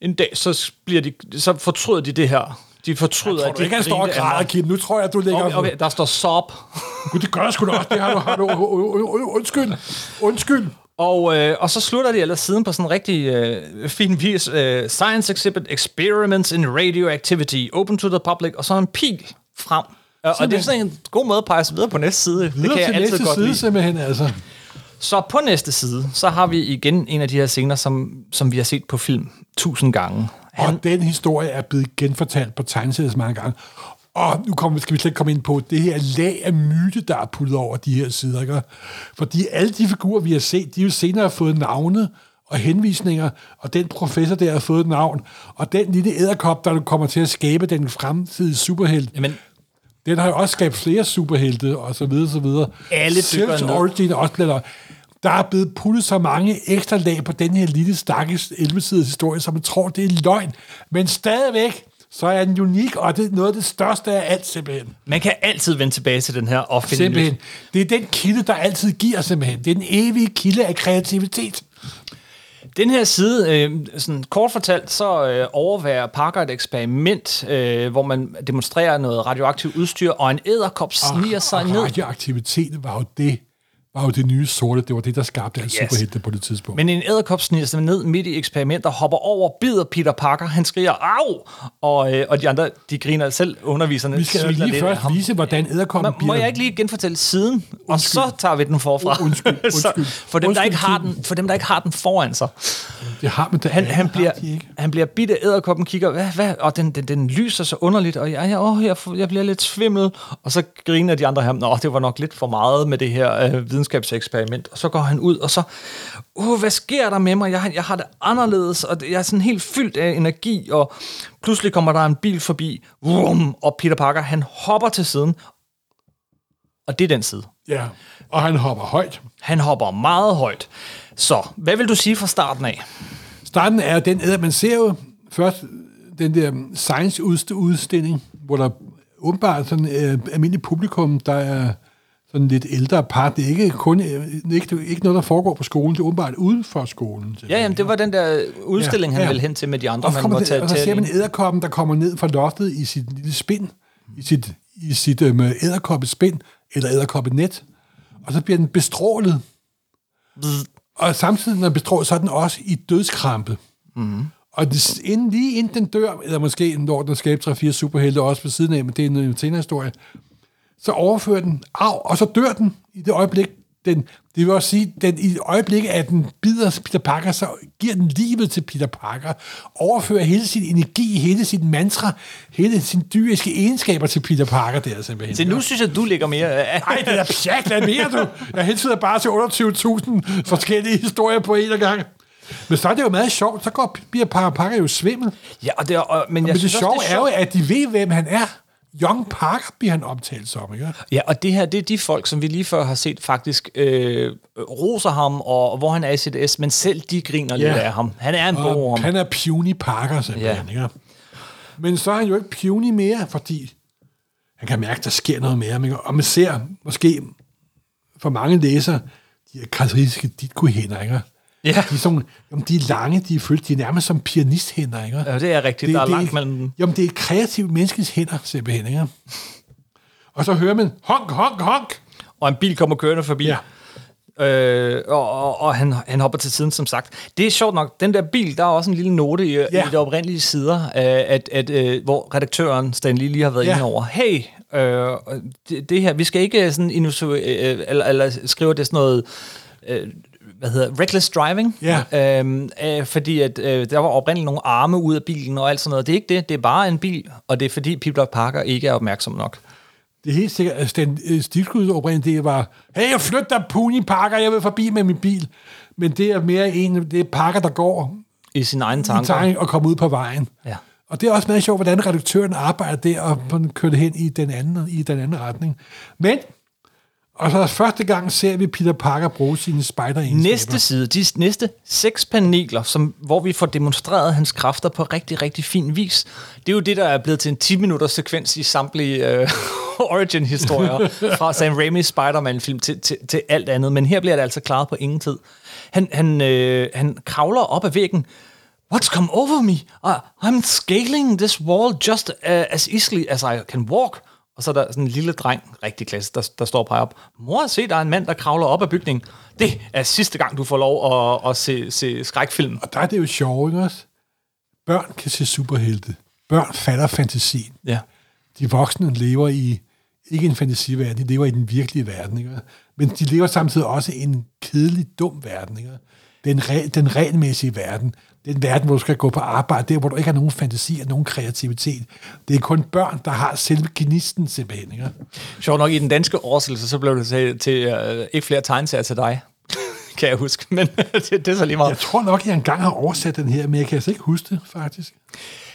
en dag, så bliver de, så fortryder de det her. De fortryder, Tror at de ikke, han står og græder. Kim? Nu tror jeg, at du ligger... Okay, okay, der står sob. Gud, det gør jeg sgu da også. Det har du... Har du undskyld. Undskyld. Og, øh, og så slutter de ellers siden på sådan en rigtig øh, fin vis. Øh, Science exhibit experiments in radioactivity open to the public. Og så en pil frem. Og, og det er sådan en god måde at pege videre på næste side. Det Videre kan jeg altid godt side, lide. simpelthen, altså. Så på næste side, så har vi igen en af de her scener, som, som vi har set på film tusind gange. Han, Og den historie er blevet genfortalt på tegneserier mange gange. Og nu kommer, skal vi slet ikke komme ind på det her lag af myte, der er puttet over de her sider. Ikke? Fordi alle de figurer, vi har set, de har jo senere fået navne og henvisninger, og den professor der har fået et navn, og den lille æderkop, der kommer til at skabe den fremtidige superhelt, Jamen, den har jo også skabt flere superhelte, og så videre, så videre. Alle ned. Origin også blevet... Der er blevet puttet så mange ekstra lag på den her lille stakkels 11-siders historie, som man tror, det er løgn. Men stadigvæk, så er den unik, og det er noget af det største af alt, simpelthen. man kan altid vende tilbage til den her og finde Simpelthen. Det er den kilde, der altid giver, simpelthen. Det er den evige kilde af kreativitet. Den her side, øh, sådan kort fortalt, så øh, overværer Parker et eksperiment, øh, hvor man demonstrerer noget radioaktivt udstyr, og en æderkop sniger sig og ned. radioaktivitet var jo det, var jo det nye sorte. Det var det, der skabte Yes. superhelte på det tidspunkt. Men en æderkop sniger sig ned midt i eksperimentet, hopper over, bider Peter Parker, han skriger, au! Og, øh, og de andre, de griner selv, underviserne vi skal lige først ham. vise, hvordan æderkoppen Må, må jeg ikke lige genfortælle siden, og så tager vi den forfra. Oh, undskyld, [LAUGHS] undskyld. så, for, dem, der Undskyld, ikke har den, for dem, der ikke har den foran sig. Det har man da Han, han, bliver, han bliver bidt af æderkoppen, kigger, hvad, hvad? og den, den, den lyser så underligt, og jeg, jeg, åh, jeg, jeg bliver lidt svimmel, og så griner de andre ham, nå, det var nok lidt for meget med det her øh, videnskabseksperiment, og så går han ud, og så, uh, hvad sker der med mig? Jeg, har- jeg har det anderledes, og jeg er sådan helt fyldt af energi, og pludselig kommer der en bil forbi, vrum, og Peter Parker, han hopper til siden, og det er den side. Ja, og han hopper højt. Han hopper meget højt. Så, hvad vil du sige fra starten af? Starten er den, at man ser jo først den der science-udstilling, hvor der åbenbart sådan øh, almindelig publikum, der er sådan lidt ældre part. Det er ikke kun øh, ikke, ikke noget, der foregår på skolen, det er åbenbart uden for skolen. Ja, jamen, det var den der udstilling, Ja, han ja. ville hen til med de andre, Og så, man det, tage og så ser man æderkoppen, der kommer ned fra loftet i sit lille spind, i sit, i sit øhm, æderkoppespind, eller æderkoppenet, og så bliver den bestrålet. Og samtidig, når den bestrålet, så er den også i dødskrampe. Mm. Og det, inden, lige inden den dør, eller måske når den skaber 3-4 superhelte også ved siden af, men det er en senere historie, så overfører den af, og så dør den i det øjeblik, den, det vil også sige, den i øjeblikket, at den bider Peter Parker, så giver den livet til Peter Parker, overfører hele sin energi, hele sit mantra, hele sine dyriske egenskaber til Peter Parker der simpelthen. Så nu synes jeg, du ligger mere... Ej, det er pjat, hvad mere du? Jeg hensyder bare til 28.000 forskellige historier på en gang. Men så er det jo meget sjovt, så går Peter Parker jo svimmel. Ja, og det er, og, men jeg Men det synes sjove også, er jo, at de ved, hvem han er. Young Parker bliver han omtalt som, ikke? Ja, og det her, det er de folk, som vi lige før har set faktisk øh, roser ham, og, og hvor han er i sit S, men selv de griner lidt Ja. af ham. Han er en bog han er puny Parker, simpelthen. Ja. Ja. Men så er han jo ikke puny mere, fordi han kan mærke, at der sker noget mere. Ikke? Og man ser måske for mange læsere, de her karakteristiske ditko-hænder, ikke? Ja. De er, sådan, jamen, de er lange, de er følt, de er nærmest som pianisthænder, ikke? Ja, det er rigtigt. der er det langt mellem dem. Jamen, det er et kreativt menneskes hænder, simpelthen, ikke? Og så hører man, honk, honk, honk. Og en bil kommer kørende forbi. Ja. Øh, og og, og han, han hopper til siden, som sagt. Det er sjovt nok. Den der bil, der er også en lille note i, ja. I de oprindelige sider, øh, at, at, øh, hvor redaktøren Stanley lige har været ja. Inde over. Hey, øh, det, det her, vi skal ikke sådan øh, eller, eller skrive det sådan noget... Øh, hvad hedder reckless driving, Ja. øhm, øh, fordi at øh, der var oprindeligt nogle arme ud af bilen og alt sådan noget. Det er ikke det, det er bare en bil, og det er fordi Peter Parker ikke er opmærksom nok. Det er helt sikkert, at Stan øh, Stilskuds oprindeligt, det var, hey, jeg flytter dig, Puni Parker, jeg vil forbi med min bil. Men det er mere en, det er Parker, der går I sin egen i tanker. og kommer ud på vejen. Ja. Og det er også meget sjovt, hvordan redaktøren arbejder der og kører det hen i den anden, i den anden retning. Men, og så første gang ser vi Peter Parker bruge sine spider Næste side, de næste seks paneler, som, hvor vi får demonstreret hans kræfter på rigtig, rigtig fin vis. Det er jo det, der er blevet til en 10-minutters sekvens i samtlige øh, [LAUGHS] origin-historier fra Sam Raimi's Spider-Man-film til, til, til alt andet. Men her bliver det altså klaret på ingen tid. Han, han, øh, han kravler op ad væggen. What's come over me? I, I'm scaling this wall just uh, as easily as I can walk. Og så er der sådan en lille dreng, rigtig klasse, der, der står og peger op. Mor, se, der er en mand, der kravler op ad bygningen. Det er sidste gang, du får lov at, at se, se skrækfilm. Og der er det jo sjovt, ikke også? Børn kan se superhelte. Børn fatter fantasien. Ja. De voksne lever i ikke en fantasiverden, de lever i den virkelige verden. Ikke? Men de lever samtidig også i en kedelig, dum verden. Ikke? Den, re, den regelmæssige verden. Den verden, hvor du skal gå på arbejde, der hvor du ikke har nogen fantasi og nogen kreativitet. Det er kun børn, der har selve gnisten simpelthen. Ikke? Sjovt nok, i den danske oversættelse, så blev det til, til uh, ikke flere tegneserier til dig, [LAUGHS] kan jeg huske. Men [LAUGHS] det, det er så lige meget. Jeg tror nok, jeg engang har oversat den her, men jeg kan altså ikke huske det, faktisk.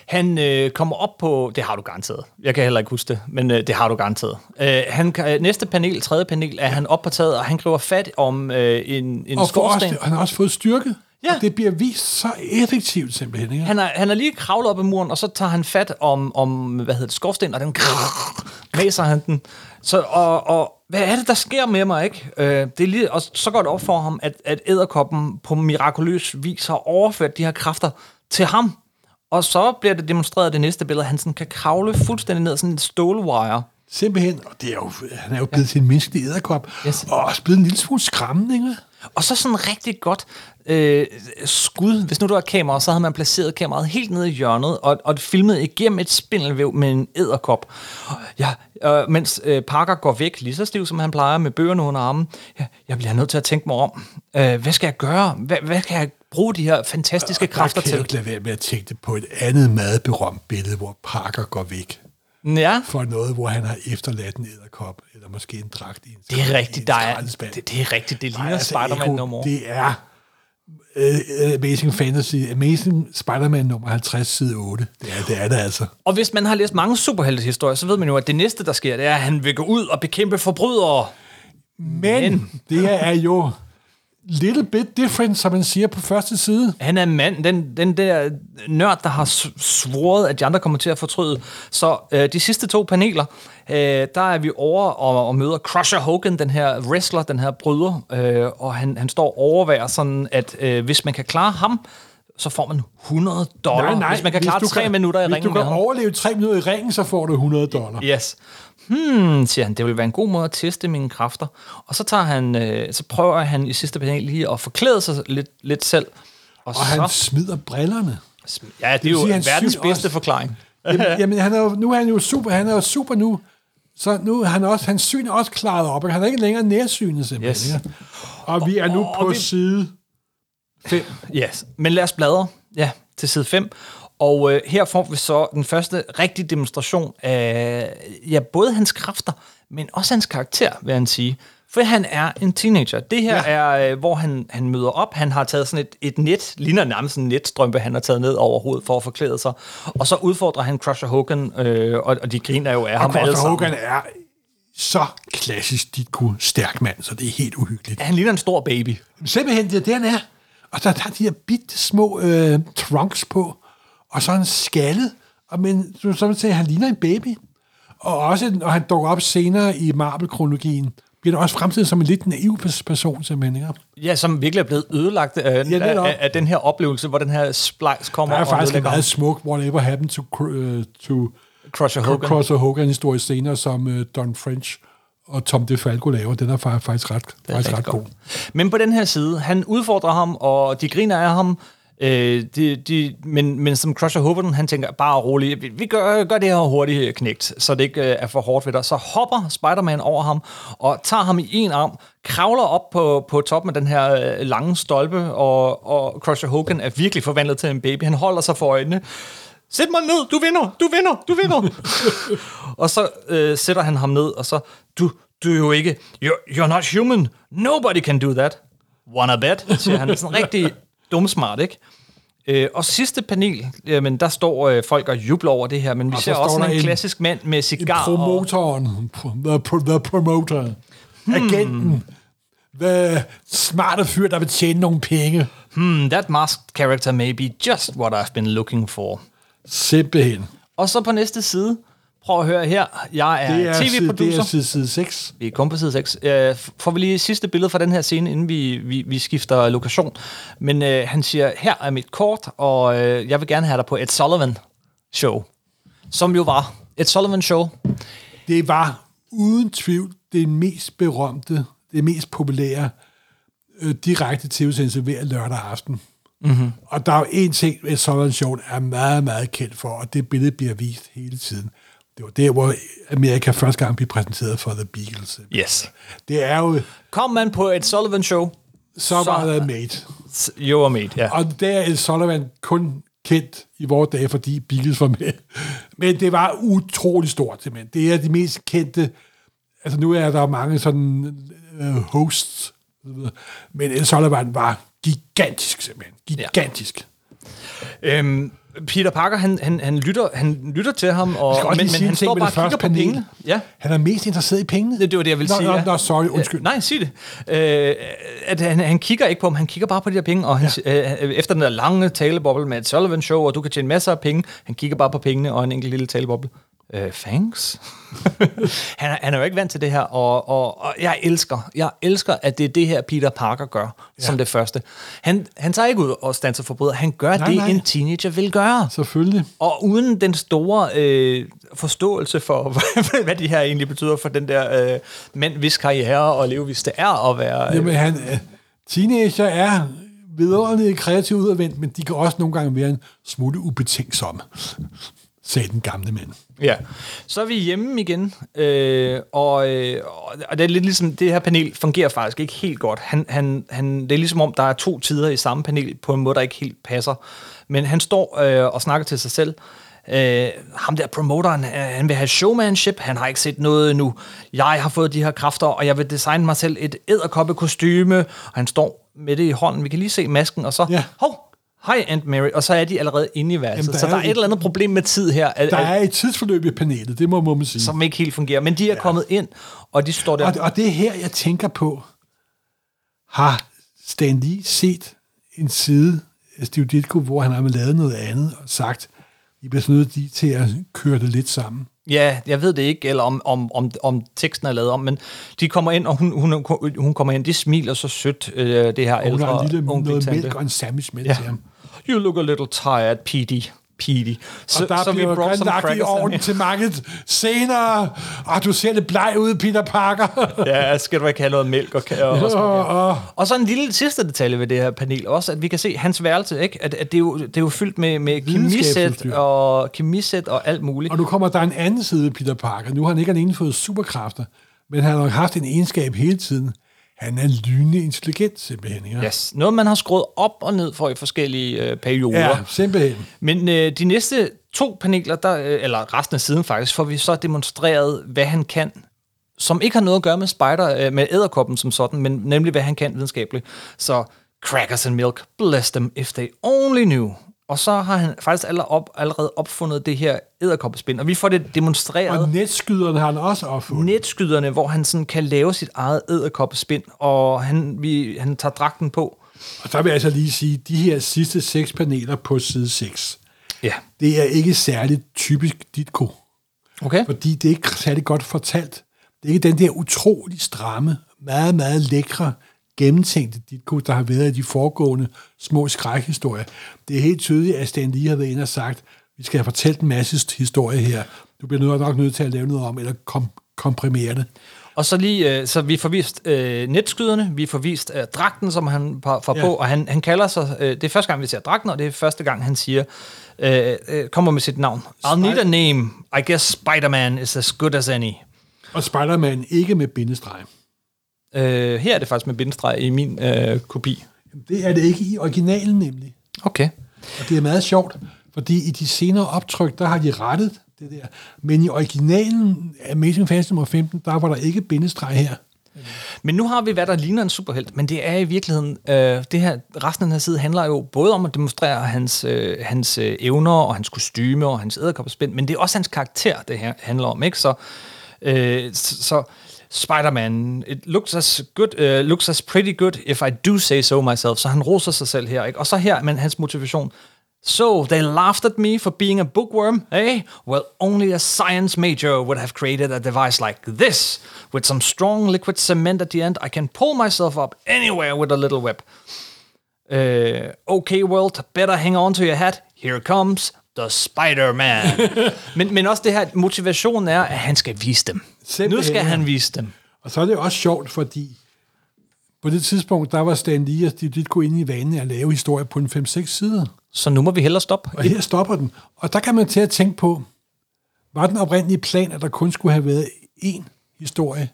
Han øh, kommer op på... Det har du garanteret. Jeg kan heller ikke huske det, men øh, det har du garanteret. Øh, han, kan- næste panel, tredje panel, er han op på taget, og han griber fat om øh, en, en Og skorsten. også, han har også fået styrke, Ja. og det bliver vist så effektivt simpelthen. Ikke? Han er, han er lige kravlet op ad muren, og så tager han fat om, om hvad hedder det, skorsten, og den maser han den. Så, og, og hvad er det, der sker med mig, ikke? Øh, det er lige, og så går det op for ham, at, at æderkoppen på mirakuløs vis har overført de her kræfter til ham. Og så bliver det demonstreret i det næste billede, at han sådan kan kravle fuldstændig ned sådan en stålwire. Simpelthen, og det er jo, han er jo blevet til en menneskelig æderkop, Yes. og også blevet en lille smule skræmmende, ikke? Og så sådan rigtig godt øh, skud. Hvis nu du har kamera, så havde man placeret kameraet helt nede i hjørnet, og, og filmet igennem et spindelvæv med en æderkop. Ja, øh, mens øh, Parker går væk, lige så stiv som han plejer, med bøgerne under armen. Ja, jeg bliver nødt til at tænke mig om. Øh, hvad skal jeg gøre? Hvad, hvad kan jeg bruge de her fantastiske Og kræfter kan jeg til? ikke lade være med at tænke på et andet meget berømt billede, hvor Parker går væk Ja, for noget, hvor han har efterladt en æderkop, eller måske en dragt i en det er rigtigt. Der er, det, det er rigtigt. Det ligner altså, Spider-Man nummer. Det er uh, Amazing Fantasy, Amazing Spider-Man nummer 50, side 8. Det er det, er det altså. Og hvis man har læst mange superheltehistorier, så ved man jo, at det næste, der sker, det er, at han vil gå ud og bekæmpe forbrydere. Men, Men- det er jo little bit different, som man siger på første side. Han er mand, den, den der nørd, der har svoret, at de andre kommer til at fortryde. Så øh, de sidste to paneler, øh, der er vi over og, og møder Crusher Hogan, den her wrestler, den her bryder, øh, og han, han står og overværer sådan, at øh, hvis man kan klare ham, så får man 100 dollar. hvis man kan klare tre minutter i hvis ringen du kan overleve tre minutter i ringen, så får du 100 dollar. Yes. Hmm, siger han, det vil være en god måde at teste mine kræfter. Og så tager han, øh, så prøver han i sidste panel lige at forklæde sig lidt, lidt selv. Og, Og så, han smider brillerne. ja, det er vil jo sige, verdens bedste også- forklaring. [LAUGHS] Jamen, jamen han er jo, nu er han jo super, han er jo super nu. Så nu er han også, hans syn er også klaret op, og han er ikke længere nærsynet simpelthen. Yes. Yes. Og vi er nu Og- på og vi- side 5. Yes. Men lad os bladre ja, til side 5. Og øh, her får vi så den første rigtige demonstration af ja, både hans kræfter, men også hans karakter, vil han sige. For han er en teenager. Det her ja. er, øh, hvor han, han møder op. Han har taget sådan et, et net, ligner nærmest en netstrømpe, han har taget ned over hovedet for at forklæde sig. Og så udfordrer han Crusher Hogan, øh, og, og de griner jo af Og ham alle Costa sammen. Hogan er så klassisk Ditko stærk mand, så det er helt uhyggeligt. Han ligner en stor baby. Simpelthen, det er det, han er. Og så tager de her bitte små øh, trunks på, og så er han skaldet, og men du så siger, han ligner en baby. Og også, når han dukker op senere i Marvel-kronologien, bliver han også fremstillet som en lidt naiv pers- person, simpelthen. Ikke? Ja, som virkelig er blevet ødelagt øh, ja, af, af, den her oplevelse, hvor den her splice kommer Der er faktisk en meget smuk Whatever Happened to, uh, to Crusher Hogan. Crosser Hogan-historie senere, som uh, Don French og Tom DeFalco laver. Den er fa- faktisk ret, Det er faktisk ret god. godt. Men på den her side, han udfordrer ham, og de griner af ham, øh, de, de, men, men som Crusher Hogan, han tænker bare roligt, vi, vi gør, gør det her hurtigt øh, knægt, så det ikke øh, er for hårdt ved dig. Så hopper Spider-Man over ham, og tager ham i en arm, kravler op på, på toppen af den her øh, lange stolpe, og, og Crusher Hogan er virkelig forvandlet til en baby. Han holder sig for øjnene. Sæt mig ned, du vinder, du vinder, du vinder. [LAUGHS] og så øh, sætter han ham ned, og så, du, du er jo ikke, you're, you're not human, nobody can do that. Wanna bet, siger han. Sådan rigtig dumsmart, ikke? Øh, og sidste panel, jamen, der står øh, folk og jubler over det her, men vi Og ser også sådan en, en- klassisk mand med cigar. og, Promotoren, the, pro- the promoter, agenten, the smarte fyr, der vil tjene nogle penge. hmm, that masked character may be just what I've been looking for. Simpelthen. Og så på næste side, prøv at høre her, jeg er, Det er, side, det tv-producer. er side, side 6. Vi er kun på side 6. Øh, får vi lige sidste billede fra den her scene, inden vi, vi, vi skifter lokation. Men øh, han siger, her er mit kort, og øh, jeg vil gerne have dig på et Sullivan show. Som jo var et Sullivan show. Det var uden tvivl det mest berømte, det mest populære øh, direkte tv-sendelse hver lørdag aften. Mm-hmm. Og der er jo en ting, et sådan show er meget, meget kendt for, og det billede bliver vist hele tiden. Det var der, hvor Amerika første gang blev præsenteret for The Beatles. Yes. Det er jo, Kom man på et Sullivan-show, så Så- var det made. you are made, ja. Og der er Sullivan kun kendt i vores dage, fordi Beatles var med. Men det var utrolig stort, simpelthen. Det er de mest kendte... Altså, nu er der mange sådan øh, hosts, men El Sullivan var gigantisk, simpelthen. Gigantisk. Øhm, Peter Parker, han, han, han, lytter, han lytter til ham, og, men, men han står bare og kigger på pengene. Ja. Han er mest interesseret i pengene. Det, det var det, jeg ville nå, sige. Nå, ja. nå, sorry, undskyld. Nej, sig det. Øh, at han, han kigger ikke på dem, han kigger bare på de her penge, og han, ja. øh, efter den der lange taleboble med et Sullivan-show, og du kan tjene masser af penge, han kigger bare på pengene og en enkelt lille taleboble. Øh, thanks. [LAUGHS] han, er, han er jo ikke vant til det her, og, og, og jeg elsker, jeg elsker, at det er det her, Peter Parker gør, ja. som det første. Han, han tager ikke ud og standser forbryder, han gør Nej, det, nej. en teenager vil gøre. Selvfølgelig. Og uden den store øh, forståelse for, [LAUGHS] hvad de her egentlig betyder for den der øh, mænd, hvis karriere og levevis det er at være... Øh, Jamen, han, øh, teenager er vidunderligt kreativt udadvendt, men de kan også nogle gange være en smule ubetænksomme, sagde den gamle mand. Ja, så er vi hjemme igen, øh, og, øh, og det er lidt ligesom, det her panel fungerer faktisk ikke helt godt. Han, han, han, det er ligesom om, der er to tider i samme panel, på en måde, der ikke helt passer. Men han står øh, og snakker til sig selv. Øh, ham der promoteren, øh, han vil have showmanship, han har ikke set noget endnu. Jeg har fået de her kræfter, og jeg vil designe mig selv et æderkoppe kostyme. Og han står med det i hånden. Vi kan lige se masken, og så, Ja. hov, Hej Aunt Mary, og så er de allerede inde i værelset. Jamen, der så der er et et- eller andet problem med tid her. At, Der er et tidsforløb i panelet, det må, må man sige. som ikke helt fungerer. Men de er ja. kommet ind, og de står der. Og, og det er her, jeg tænker på, har Stan Lee set en side af Steve Ditko, hvor han har lavet noget andet og sagt, I bliver nødt til at køre det lidt sammen. Ja, jeg ved det ikke, eller om, om, om, om teksten er lavet om, men de kommer ind, og hun, hun, hun kommer ind, de smiler så sødt, øh, det her Og hun ældre har en lille unge noget mælk og en sandwich med Ja. til ham. You look a little tired, Petey. Petey. Så, og der så bliver brought some lagt i in. til markedet senere. Og du ser lidt bleg ud, Peter Parker. [LAUGHS] Ja, skal du ikke have noget mælk og, ka- og, sådan ja. og, så en lille sidste detalje ved det her panel også, at vi kan se hans værelse, ikke? At, at det, er jo, det er jo fyldt med, med kemisæt og, kemisæt og alt muligt. og nu kommer der en anden side af Peter Parker. Nu har han ikke alene fået superkræfter, men han har nok haft en egenskab hele tiden. Han er lynende intelligent, simpelthen. Ikke? Yes. Noget, man har skruet op og ned for i forskellige øh, perioder. ja simpelthen. Men øh, de næste to paneler, der, øh, eller resten af siden faktisk, får vi så demonstreret, hvad han kan, som ikke har noget at gøre med spider, øh, med æderkoppen som sådan, men nemlig hvad han kan videnskabeligt. Så crackers and milk, bless them if they only knew. Og så har han faktisk allerede, op, allerede opfundet det her æderkoppespind, og vi får det demonstreret. Og netskyderne har han også opfundet. netskyderne, hvor han sådan kan lave sit eget æderkoppespind, og han, vi, han tager dragten på. Og så vil jeg altså lige sige, de her sidste seks paneler på side 6, Ja. det er ikke særligt typisk Ditko. Okay. fordi det er ikke særlig godt fortalt. Det er ikke den der utrolig stramme, meget, meget lækre, gennemtænkte Ditko, der har været i de foregående små skrækhistorier. Det er helt tydeligt, at Stan Lee har været inde og sagt, vi skal have fortalt en masse historie her. Du bliver nødt- nok nødt til at lave noget om, eller kom, komprimere det. Og så lige, øh, så vi får vist øh, netskyderne, vi får vist øh, dragten, som han får Ja. på, og han, han kalder sig, øh, det er første gang, vi ser dragten, og det er første gang, han siger, øh, øh, kommer med sit navn. I'll need a name. I guess Spider-Man is as good as any. Og Spider-Man ikke med bindestreg. Øh, her er det faktisk med bindestreg i min øh, kopi. Det er det ikke i originalen nemlig. Okay. Og det er meget sjovt, fordi i de senere optryk, der har de rettet det der. Men i originalen Amazing Fantasy nummer 15, der var der ikke bindestreg her. Men nu har vi, hvad der ligner en superhelt, men det er i virkeligheden, øh, det her, resten af den her side handler jo både om at demonstrere hans, øh, hans øh, evner og hans kostyme og hans æderkopperspind, men det er også hans karakter, det her handler om, ikke? Så, øh, så, så Spider-Man, it looks as good, uh, looks as pretty good, if I do say so myself, så han roser sig selv her, ikke? Og så her, men hans motivation, So, they laughed at me for being a bookworm, eh? Well, only a science major would have created a device like this. With some strong liquid cement at the end, I can pull myself up anywhere with a little whip. Uh, okay, world, better hang on to your hat. Here comes the Spider-Man. [LAUGHS] men, men også det her, motivationen er, at han skal vise dem. Simpelthen, nu skal han vise dem. Og så er det også sjovt, fordi på det tidspunkt, der var Stan Lee og Steve Ditko inde i vanen at lave historier på en 5-6 sider. Så nu må vi hellere stoppe. Og her stopper den. Og der kan man til at tænke på, var den oprindelige plan, at der kun skulle have været én historie,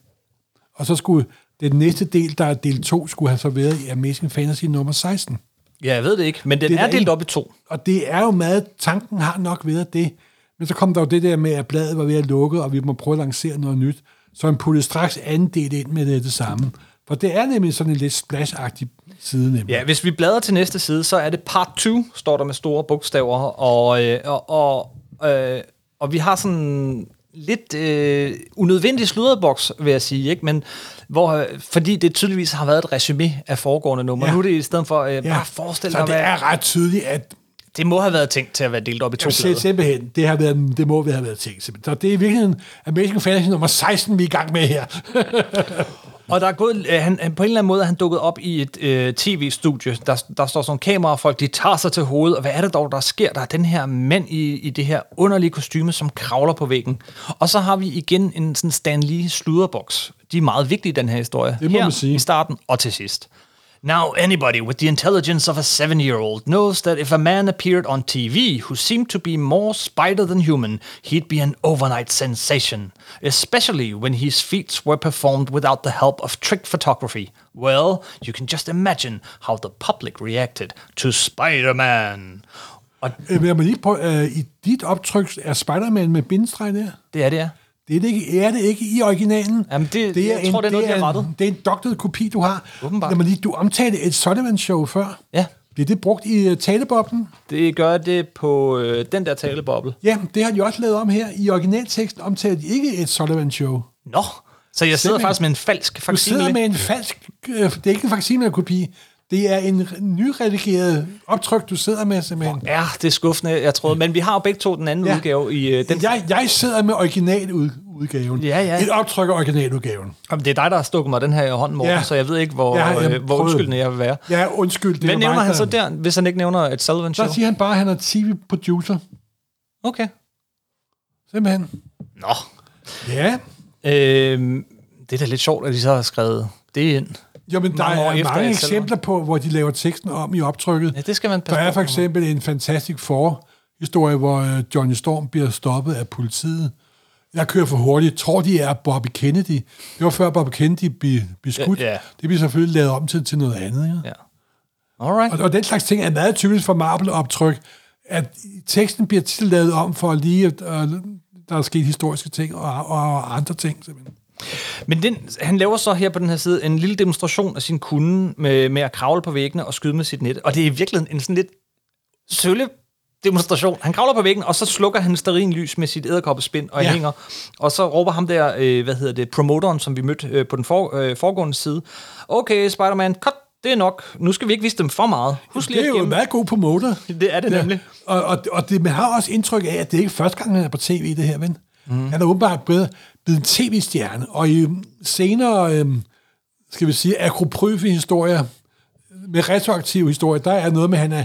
og så skulle den næste del, der er del 2, skulle have så været i Amazing Fantasy nummer 16. Ja, jeg ved det ikke, men den Det er er delt op i to. Og det er jo meget, tanken har nok været det, men så kom der jo det der med, at bladet var ved at lukke, og vi må prøve at lancere noget nyt. Så han puttede straks anden del ind med det, det samme. For det er nemlig sådan en lidt splash-agtig side nemlig. Ja, hvis vi bladrer til næste side, så er det part 2, står der med store bogstaver, og, øh, og, og, øh, og vi har sådan lidt øh, unødvendig sludderboks, vil jeg sige, ikke? Men hvor, øh, fordi det tydeligvis har været et resume af foregående nummer. Ja. Ja. Nu er det i stedet for, øh, bare forestil så dig, det hvad, er ret tydeligt, at det må have været tænkt til at være delt op i to siger blade. simpelthen, det, har været, det må have været tænkt. simpelthen. Så det er virkelig en Amazing Fantasy nummer 16, vi er i gang med her. [LAUGHS] Og der er gået, øh, han, han, på en eller anden måde er han dukket op i et øh, tv-studie. Der, der står sådan kamerafolk, de tager sig til hovedet, og hvad er det dog, der sker? Der er den her mand i, i det her underlige kostyme, som kravler på væggen. Og så har vi igen en sådan Stan Lee sludderboks. De er meget vigtige i den her historie. Det må her man sige. i starten og til sidst. Now, anybody with the intelligence of a seven year old knows that if a man appeared on TV who seemed to be more spider than human, he'd be an overnight sensation, especially when his feats were performed without the help of trick photography. Well, you can just imagine how the public reacted to Spider Man. Og Øh, vil jeg må lige prøve, øh, I dit optryk er Spider-Man med bindestreg der? det er det, ja. Det er det ikke, er det ikke i originalen. Jamen, det- jeg tror, det er noget, de har en, rettet. Det er en doktoret kopi, du har. Åbenbart. Mig lige, du omtalte et Sullivan-show før. Ja, Bliver det brugt i uh, taleboblen? det gør det på øh, den der taleboble. Ja, det har de også lavet om her. I originalteksten omtaler de ikke et Sullivan-show. Nå, så jeg sidder Simpelthen. faktisk med en falsk Du sidder med en falsk... Øh, det er ikke en facsimile-kopi. Det er en nyredigeret optryk, du sidder med simpelthen. Ja, det er skuffende, jeg troede. Men vi har jo begge to den anden ja. Udgave i øh, den. Jeg, jeg sidder med originaludgaven. Ja, ja. Et optryk af originaludgaven. Jamen, det er dig, der har stukket mig den her i hånden, Morten, ja. Så jeg ved ikke, hvor, Ja, jeg øh, hvor undskyldende jeg vil være. Ja, undskyld. Det var nævner mig, han så der- der, hvis han ikke nævner et Sullivan Show? Så siger han bare, at han er tv-producer. Okay. Simpelthen. Nå. Ja. Øhm, det er da lidt sjovt, at de så har skrevet det ind. Jo, men der er efter, mange eksempler på, hvor de laver teksten om i optrykket. Ja, det skal man Der passe er på for eksempel en fantastisk for-historie, hvor øh, Johnny Storm bliver stoppet af politiet. Jeg kører for hurtigt. Tror de er Bobby Kennedy. Det var før Bobby Kennedy blev, blev skudt. Ja, ja. Det bliver selvfølgelig lavet om til, til noget andet. Ja? Ja. Alright. Og, og den slags ting er meget typisk for Marvel-optryk, at teksten bliver tit lavet om for lige, at øh, der er sket historiske ting og, og andre ting. Simpelthen. Men den, han laver så her på den her side en lille demonstration af sin kunde med, med at kravle på væggene og skyde med sit net. Og det er i virkeligheden en sådan lidt sølle demonstration. Han kravler på væggen, og så slukker han lys med sit æderkoppespind og ja. Ja. hænger. Og så råber ham der, øh, hvad hedder det, promoteren, som vi mødte øh, på den for, øh, foregående side. Okay, Spider-Man, cut, det er nok. Nu skal vi ikke vise dem for meget. Husk lige Det er jo en meget god promoter. Det er det nemlig. Og, og, og det, man har også indtryk af, at det ikke er første gang, han er på tv, det her, ven. Mm. Han er åbenbart blevet, blevet en tv-stjerne, og i øhm, senere, øhm, skal vi sige, akropryfe historier, med retroaktive historier, der er noget med, at han er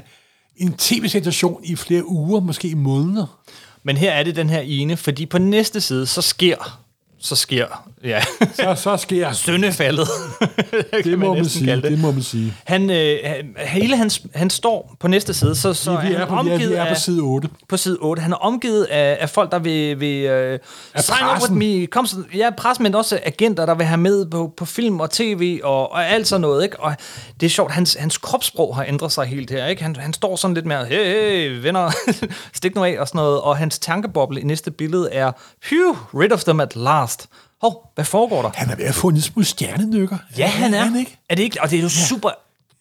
en tv-sensation i flere uger, måske i måneder. Men her er det den her ene, fordi på næste side, så sker, så sker, ja, Så, så sker [LAUGHS] søndefaldet. [LAUGHS] det, må man næsten sige, det. det må man sige. Han, øh, hele hans, han står på næste side, så, så Vi er han på, ja, omgivet vi er af, på side 8. på side 8. Han er omgivet af, af folk, der vil, vil øh, sign up with me. Kom, så- ja, pressen, men også agenter, der vil have med på, på film og tv og, og alt sådan noget. Ikke? Og det er sjovt, hans, hans kropssprog har ændret sig helt her. Ikke? Han, han står sådan lidt mere, hey, hey venner, [LAUGHS] stik nu af og sådan noget. Og hans tankeboble i næste billede er, phew, rid of them at last. Hov, hvad foregår der? Han er ved at få en smule stjernenykker. Ja, han er. han ikke? Er det ikke? Og det er jo super...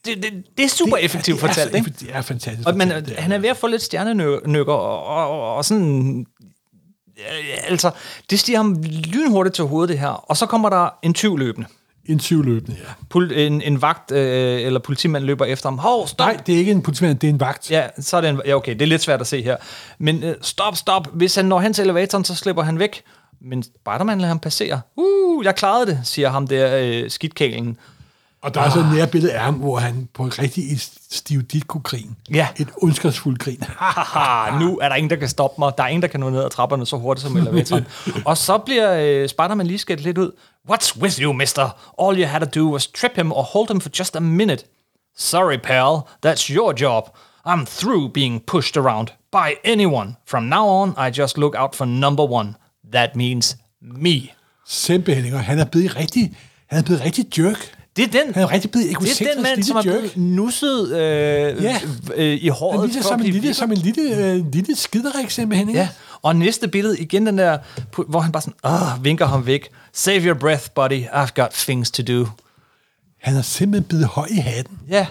Det, det, det er super effektivt det er fortalt, ikke? Det er fantastisk Og man, fortalt, det han er ved at få lidt stjernenykker, og, og, og, og sådan... Ja, Altså, det stiger ham lynhurtigt til hovedet, det her. Og så kommer der en tyv løbende. En syvløbende, ja. Pul, en, en vagt øh, eller politimand løber efter ham. Hov, stop! Nej, det er ikke en politimand, det er en vagt. Ja, så er det en, ja, okay, det er lidt svært at se her. Men øh, stop, stop. Hvis han når hen til elevatoren, så slipper han væk. Men Spider-Man lader ham passere. Uh, jeg klarede det, siger ham der øh, skidtkælen. Og der er så et nære billede af ham, hvor han på en rigtig et stiv grin Ja. Et ondskabsfuldt grin. [LAUGHS] Nu er der ingen, der kan stoppe mig. Der er ingen, der kan nå ned ad trapperne så hurtigt som elevatoren. [LAUGHS] og så bliver øh, Spider-Man lige skældt lidt ud. What's with you, mister? All you had to do was trip him or hold him for just a minute. Sorry, pal. That's your job. I'm through being pushed around by anyone. From now on, I just look out for number one. That means me. Simpelthen, og han er blevet rigtig, han er blevet rigtig jerk. Det er den, Han er rigtig blevet det er den mand, som er jerk. blevet nusset øh, Ja. øh, i håret. Han for som en lille, som en lille, øh, lille skiderik simpelthen. ikke? Ja, og næste billede, igen den der, hvor han bare sådan, ah, vinker ham væk. Save your breath, buddy. I've got things to do. Han er simpelthen blevet høj i hatten. Ja,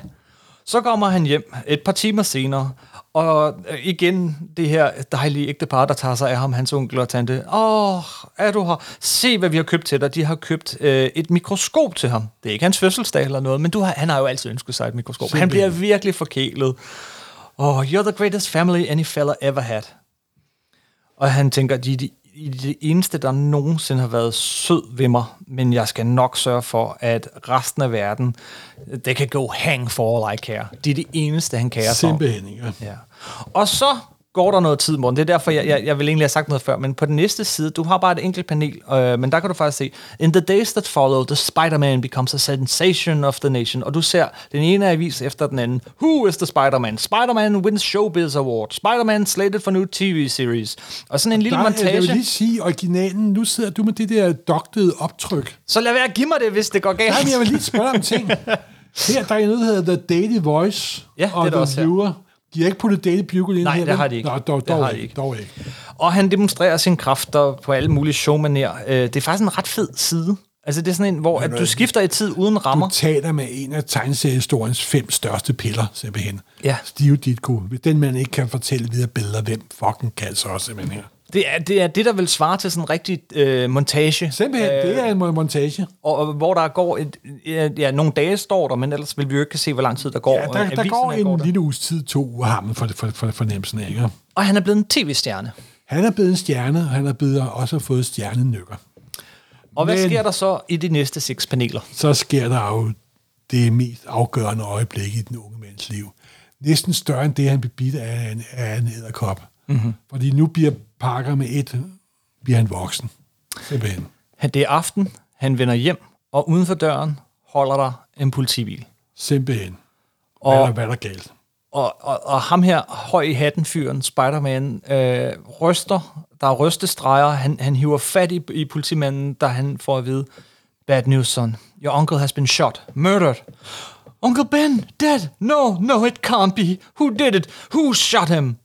så kommer han hjem et par timer senere, og øh, igen det her dejlige ægtepar, der tager sig af ham, hans onkel og tante. Åh, er du her? Se, hvad vi har købt til dig. De har købt øh, et mikroskop til ham. Det er ikke hans fødselsdag eller noget, men du har, han har jo altid ønsket sig et mikroskop. Han Simpelthen. bliver virkelig forkælet. Oh, you're the greatest family any fella ever had. Og han tænker, de er de, de, er de eneste, der nogensinde har været sød ved mig, men jeg skal nok sørge for, at resten af verden, det kan go hang for all I care. De er de eneste, han kærer sig om. Simpelthen? Ja. Og så går der noget tid, Morten. Det er derfor, jeg, jeg, jeg vil egentlig have sagt noget før. Men på den næste side, du har bare et enkelt panel, øh, men der kan du faktisk se, In the days that follow, the Spider-Man becomes a sensation of the nation. Og du ser den ene avis efter den anden. Who is the Spider-Man? Spider-Man wins Showbiz Award. Spider-Man slated for new TV series. Og sådan en lille Der, jeg montage. vil lige sige, originalen, nu sidder du med det der dogtede optryk. Så lad være at give mig det, hvis det går galt. Nej, men jeg vil lige spørge om ting. [LAUGHS] Her der er noget, der hedder The Daily Voice Ja, det er og The også her. De har ikke puttet Daily Bugle ind Nej, her. det har de ikke. Nå, dog, Det dog, har de ikke. ikke. dog ikke. Og han demonstrerer sine kræfter på alle mulige showmaner. Øh, det er faktisk en ret fed side. Altså, det er sådan en, hvor at du skifter i tid uden rammer. Du taler med en af tegneseriehistoriens fem største piller, simpelthen. Ja. Steve Ditko. Den man ikke kan fortælle videre billeder, hvem fucking kan så også simpelthen her. Det er, det er det, der vil svare til sådan en rigtig øh, montage. Simpelthen, øh, det er en montage. Og, og hvor der går et, ja, nogle dage står der, men ellers vil vi jo ikke se, hvor lang tid der går. Ja, der, der Aviserne går en der. lille uges tid, to uger ham for, for, for fornemmelsen af, ikke? Og han er blevet en tv-stjerne. Han er blevet en stjerne, og han er blevet også fået stjernenykker. Og hvad Men- sker der så i de næste seks paneler? så sker der jo det mest afgørende øjeblik i den unge mands liv. Næsten større end det, han blev bidt af en, af en æderkop. Mm-hmm. Fordi nu bliver Parker med et, bliver han voksen. Simpelthen. Han, det er aften, han vender hjem, og uden for døren holder der en politibil. Simpelthen. Og- Hvad er hvad er der galt? Og, og, og ham her, høj i hatten fyren, Spider-Man, øh, ryster, der er rystestreger, han, han hiver fat i, i politimanden, da han får at vide, Bad news, son. Your uncle has been shot. Murdered. Uncle Ben, dead. No, no, it can't be. Who did it? Who shot him?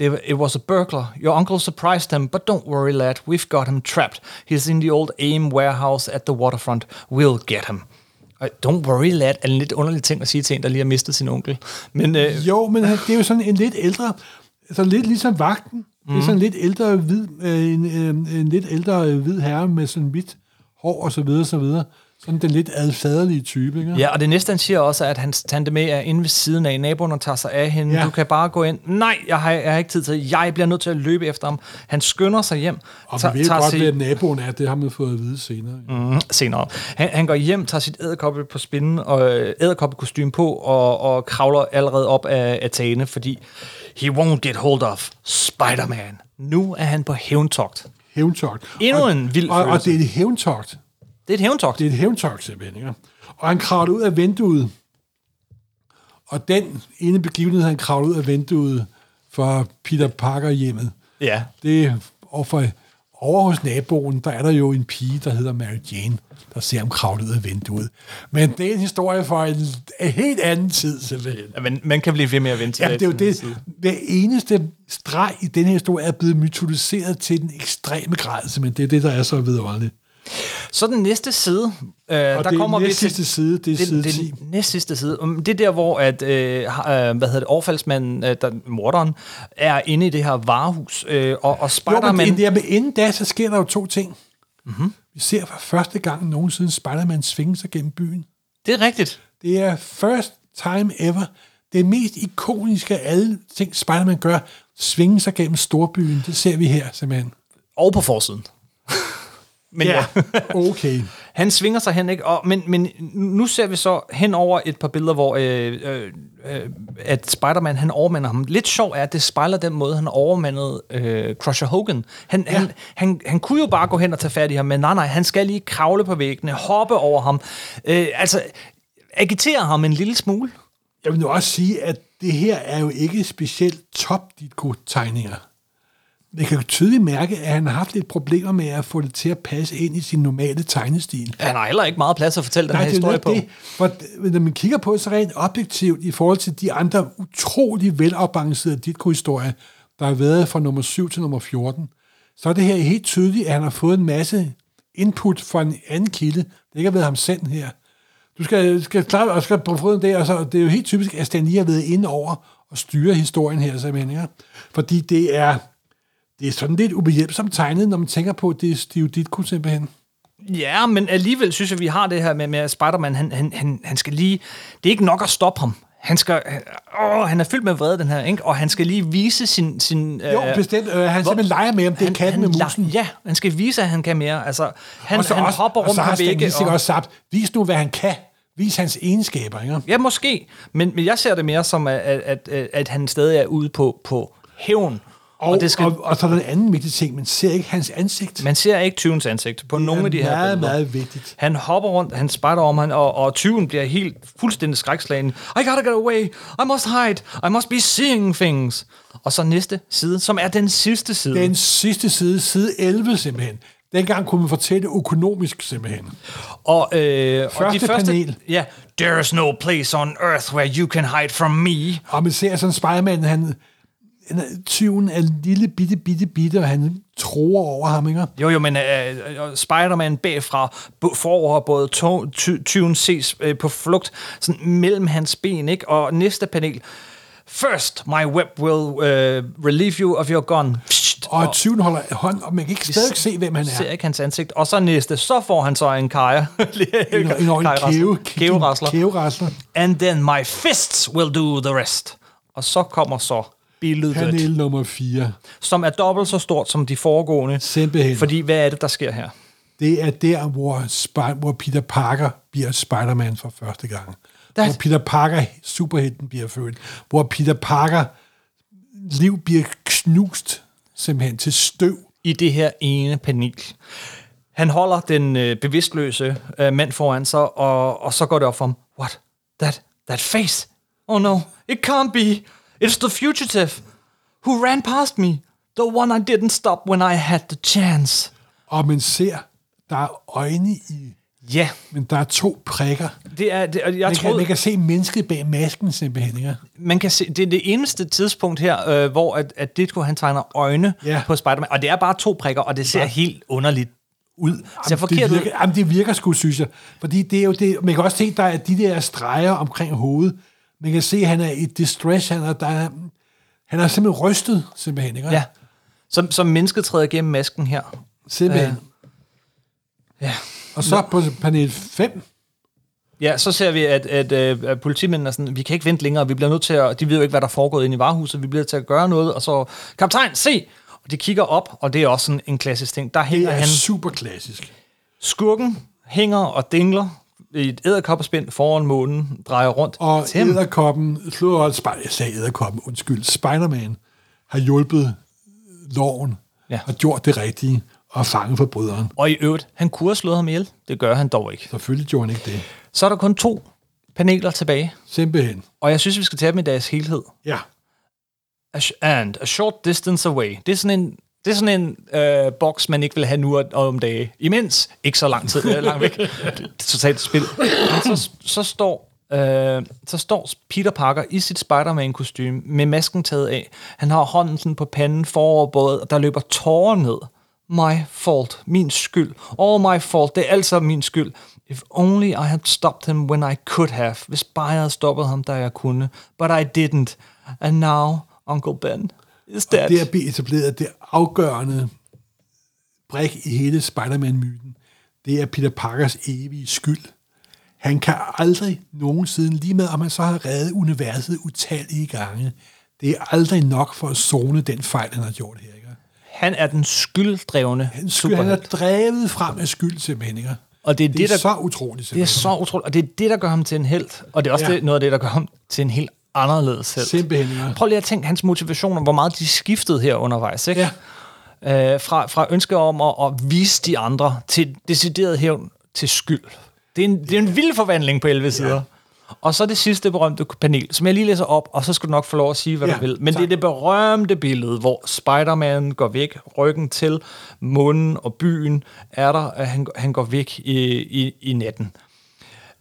It was a burglar. Your uncle surprised him, but don't worry, lad. We've got him trapped. He's in the old AIM warehouse at the waterfront. We'll get him. Og Don't worry, lad, er en lidt underlig ting at sige til en, der lige har mistet sin onkel. Men øh, Jo, men det er jo sådan en lidt ældre, altså lidt ligesom vagten. Mm. Det er sådan en lidt ældre hvid, øh, en, øh, en lidt ældre øh, hvid herre med sådan hvidt hår og så videre, så videre. Sådan den lidt adfaderlige type, ikke? Ja, og det næste, han siger også, er, at hans tante med er inde ved siden af naboen og tager sig af hende. Ja. Ja. Du kan bare gå ind. Nej, jeg har, jeg har ikke tid til. Jeg bliver nødt til at løbe efter ham. Han skynder sig hjem. Og tager- vi ved tager godt, sit- hvad naboen er. Det har man fået at vide senere. Mm. Mm, senere. Han, han går hjem, tager sit æderkoppe på spinden og øh, æderkoppekostyme på og, og kravler allerede op af, tagene, fordi he won't get hold of Spider-Man. Nu er han på hævntogt. Hævntogt. Endnu Og- en vild og, og det er et hævntogt. Det er et hævntogt. Det er et hævntogt simpelthen, ikke? Og han kravler ud af vinduet. Og den ene begivenhed, han kravler ud af vinduet for Peter Parker hjemmet, Ja. det og for, over hos naboen, der er der jo en pige, der hedder Mary Jane, der ser ham kravle ud af vinduet. Men det er en historie for en, en helt anden tid, simpelthen. Ja, Men man kan blive ved med at vente til Ja, det er jo det. Hver eneste streg i den her historie er blevet mytologiseret til den ekstreme grad, simpelthen. Det er det, der er så vidunderligt. Så den næste side, øh, der Og det kommer er vi til... sidste side, det er side det, 10. det næst sidste side. Um, Det er der, hvor at, øh, øh, hvad hedder det, overfaldsmanden, øh, der, morderen, er inde i det her varehus, øh, og, og Jo, men Spider-Man... det, men inden da, så sker der jo to ting. Mm-hmm. Vi ser for første gang nogensinde Spider-Man svinge sig gennem byen. det er rigtigt. Det er first time ever. Det mest ikoniske af alle ting, Spider-Man gør, svinge sig gennem storbyen. Det ser vi her, simpelthen. Og på forsiden. Men ja. okay. [LAUGHS] Han svinger sig hen, ikke? Og, men, men nu ser vi så hen over et par billeder, hvor øh, øh, at Spider-Man, han overmander ham. Lidt sjov er, at det spejler den måde, han overmandede øh, Crusher Hogan. Han, ja. han, han, han kunne jo bare gå hen og tage fat i ham, men nej, nej, han skal lige kravle på væggene, hoppe over ham. Øh, altså, agitere ham en lille smule. Jeg vil nu også sige, at det her er jo ikke specielt top Ditko-tegninger. Man kan jo tydeligt mærke, at han har haft lidt problemer med at få det til at passe ind i sin normale tegnestil. Han har heller ikke meget plads at fortælle den Nej, her det er historie på. det. For når man kigger på det, så rent objektivt i forhold til de andre utrolig velafbalancerede Ditko-historier, der har været fra nummer 7 til nummer 14, så er det her helt tydeligt, at han har fået en masse input fra en anden kilde. Det ikke har været ham selv her. Du skal, skal klart og skal prøve det, og så, det er jo helt typisk, at Stan Lee har været inde over og styre historien her, simpelthen. Ikke? Fordi det er, det er sådan lidt ubehjælpsomt tegnet, når man tænker på, at det er Steve Ditko simpelthen. Ja, men alligevel synes jeg, vi har det her med, med Spider-Man, han, han, han, han skal lige... Det er ikke nok at stoppe ham. Han skal... Åh, han er fyldt med vrede, den her, ikke? Og han skal lige vise sin... sin Jo, øh, bestemt. Øh, han hvor- simpelthen leger med, om det er katten med musen. Ja, han skal vise, at han kan mere. Altså, han, og så han også, hopper og rundt så har på vægge. Også sagt, vis nu, hvad han kan. Vis hans egenskaber, ikke? Ja, måske. Men, men jeg ser det mere som, at, at, at, at han stadig er ude på, på hævn. Og, og, det skal, og, og så er der en anden vigtig ting, man ser ikke hans ansigt. Man ser ikke tyvens ansigt på nogle af de her billeder. meget vigtigt. Han hopper rundt, han spejder om han, og, og tyven bliver helt fuldstændig skrækslagen. I gotta get away, I must hide, I must be seeing things. Og så næste side, som er den sidste side. Den sidste side, side 11 simpelthen. Dengang kunne man fortælle økonomisk simpelthen. Og, øh, og Første de første, panel. Ja, there's no place on earth where you can hide from me. Og man ser sådan Spider-Man, han, er- tyven er lille bitte, bitte, bitte, og han tror over ham, ikke? Jo, jo, men øh, øh, Spider-Man bagfra forover både to, ty, tyven ses øh, på flugt sådan mellem hans ben, ikke? Og næste panel. First, my web will uh, relieve you of your gun. Psst, Og tyven holder hånd, og man kan ikke stadig se, hvem han ser er. ikke hans ansigt. Og så næste, så får han så en kaja. En, en, en Kæverasler. kæverasler. And then my fists will do the rest. Og så kommer så billedet, Panel nummer 4. som er dobbelt så stort som de foregående. Simpelthen. Fordi hvad er det, der sker her? Det er der, hvor, Sp- hvor Peter Parker bliver Spider-Man for første gang. Der- Hvor Peter Parker, superhelten, bliver født. Hvor Peter Parker liv bliver knust simpelthen til støv. i det her ene panel. Han holder den øh, bevidstløse øh, mand foran sig, og, og så går det op for ham. What? That, that face? Oh no, it can't be. It's the fugitive who ran past me. The one I didn't stop when I had the chance. Og man ser, der er øjne i, Ja, men der er to prikker. det er, det, jeg Man kan, troede, man kan se mennesket bag masken simpelthen. Ikke? man kan se, det er det eneste tidspunkt her, øh, hvor at, at Ditko han tegner øjne Ja. på Spider-Man, og det er bare to prikker, og det ser helt underligt ud. Det ser Jamen, forkert det ud. virker, jamen, det virker sgu, synes jeg. Fordi det er jo det, man kan også se, der er de der streger omkring hovedet. Man kan se, at han er i distress. Han er, der er, han er simpelthen rystet, simpelthen. Ikke? Ja. Som, som mennesket træder igennem masken her. Simpelthen. Ja. Og så på panel 5, Ja, så ser vi, at, at, at, at politimændene er sådan, vi kan ikke vente længere, vi bliver nødt til at, de ved jo ikke, hvad der er foregået inde i varehuset, vi bliver nødt til at gøre noget, og så, kaptajn, se! Og de kigger op, og det er også sådan en klassisk ting. Der det hænger er han, super klassisk. skurken hænger og dingler et æderkopperspind foran månen, drejer rundt Og til ham. æderkoppen, slået jeg sagde æderkoppen, undskyld, Spider-Man har hjulpet loven, Ja. har gjort det rigtige, og fanget forbryderen. Og i øvrigt, han kunne have slået ham ihjel. Det gør han dog ikke. Selvfølgelig gjorde han ikke det. Så er der kun to paneler tilbage, Simpelthen. og jeg synes, vi skal tage dem i deres helhed. Ja. A sh- and a short distance away. Det er sådan en, det er sådan en øh, boks, man ikke vil have nu og og om dage. Imens, ikke så lang tid, øh, langt væk. [LAUGHS] Det er totalt spil. Men så, så, står, øh, så står Peter Parker i sit Spider-Man-kostume med masken taget af. Han har hånden sådan på panden foroverbøjet, og der løber tårer ned. My fault. Min skyld. All my fault. Det er altså min skyld. If only I had stopped him when I could have. Hvis bare jeg havde stoppet ham, da jeg kunne. But I didn't. And now, Uncle Ben is dead. Det er blevet etableret det afgørende brik i hele Spider-Man-myten. Det er Peter Parkers evige skyld. Han kan aldrig nogensinde, lige med om han så har reddet universet utallige gange, det er aldrig nok for at zone den fejl, han har gjort her. Ikke? Han er den skylddrevne Han, skyld, han er drevet frem af skyld simpelthen. Ikke? Og det er Det, det, er der, så utroligt det er så utroligt. Og det er det, der gør ham til en held. Og det er også Ja. det, noget af det, der gør ham til en helt anderledes held. Simpelthen, ja. Prøv lige at tænke hans motivationer, hvor meget de skiftede her undervejs. Ikke? Ja. Øh, fra, fra ønske om at, at vise de andre til decideret hævn til skyld. Det er en, det er en vild forvandling på 11 sider. Og så det sidste berømte panel, som jeg lige læser op, og så skal du nok få lov at sige, hvad Ja, du vil. Men tak. det er det berømte billede, hvor Spider-Man går væk, ryggen til, munden og byen er der, at han, han går væk i, i, i natten.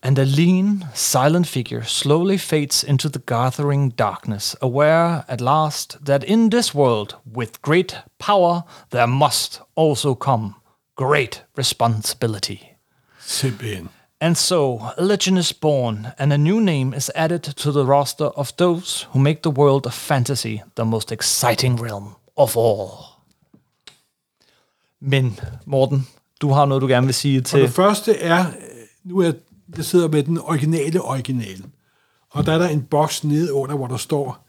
And a lean, silent figure slowly fades into the gathering darkness, aware at last that in this world, with great power, there must also come great responsibility. Simpelthen. And so, a legend is born, and a new name is added to the roster of those who make the world of fantasy the most exciting realm of all. Men, Morten, du har noget, du gerne vil sige Og til... det første er, nu er jeg sidder med den originale original. Og der er der en boks nede under, hvor der står,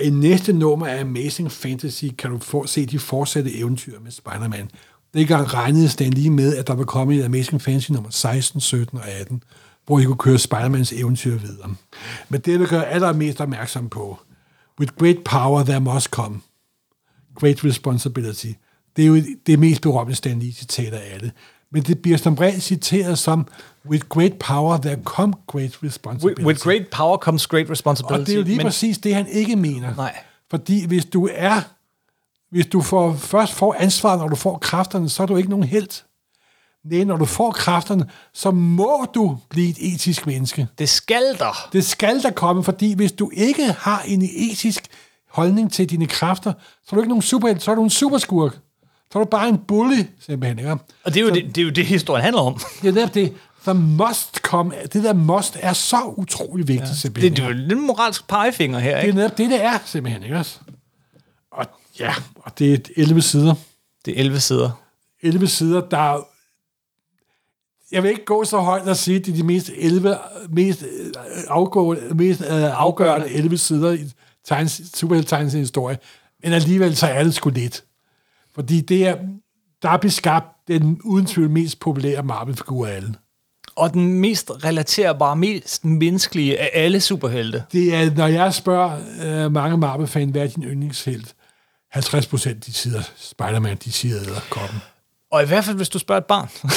i næste nummer af Amazing Fantasy kan du få, se de fortsatte eventyr med Spider-Man. Dengang regnede Stan lige med, at der var kommet et Amazing Fantasy nummer 16, 17 og 18, hvor de kunne køre Spider-Mans eventyr videre. Men det, der gør allermest opmærksom på, with great power there must come great responsibility. Det er jo det mest berømte Stan Lee citat af alle. Men det bliver som regel citeret som, with great power there come great responsibility. With, great power comes great responsibility. Og det er jo lige men, præcis det, han ikke mener. Nej. Fordi hvis du er, hvis du får, først får ansvaret, når du får kræfterne, så er du ikke nogen held. Nej, når du får kræfterne, så må du blive et etisk menneske. Det skal der. Det skal der komme, fordi hvis du ikke har en etisk holdning til dine kræfter, så er du ikke nogen superhelt, så er du en superskurk. Så er du bare en bully, simpelthen. Ikke? Og det er, jo det, det er jo det, historien handler om. Det er det. The must come. Det der must er så utrolig vigtigt, ja, Det, simpelthen. det er jo den moralske pegefinger her, det er ikke? netop det, det er, simpelthen. Ikke? også? Og ja, og det er et 11 sider. Det er 11 sider. 11 sider, der er jeg vil ikke gå så højt og sige, at det er de mest 11, mest, øh, afgående, mest øh, afgørende 11 sider i superhelte historie. Men alligevel så er det sgu lidt. Fordi det er, der er beskabt den uden tvivl mest populære Marvel-figur af alle. Og den mest relaterbare, mest menneskelige af alle superhelte. Det er, når jeg spørger øh, mange Marvel-fan, hvad er din yndlingshelt? 50 procent, de siger Spider-Man, de siger koppen. Og i hvert fald, hvis du spørger et barn. [LAUGHS]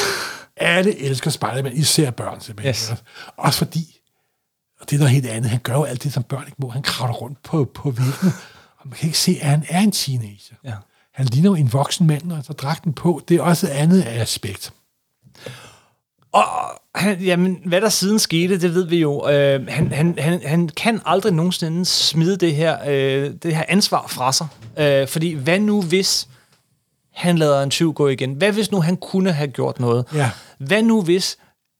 Alle elsker Spider-Man, især børn simpelthen. Yes. Også fordi, og det er noget helt andet, han gør jo alt det, som børn ikke må. Han kravler rundt på, på væggene, og man kan ikke se, at han er en teenager. Ja. Han ligner jo en voksen mand, og så dragten på. Det er også et andet aspekt. Og han, jamen, hvad der siden skete, det ved vi jo. Øh, han, han, han, han kan aldrig nogensinde smide det her, øh, det her ansvar fra sig. Øh, fordi hvad nu hvis han lader en tyv gå igen? Hvad hvis nu han kunne have gjort noget? Ja. Hvad nu hvis,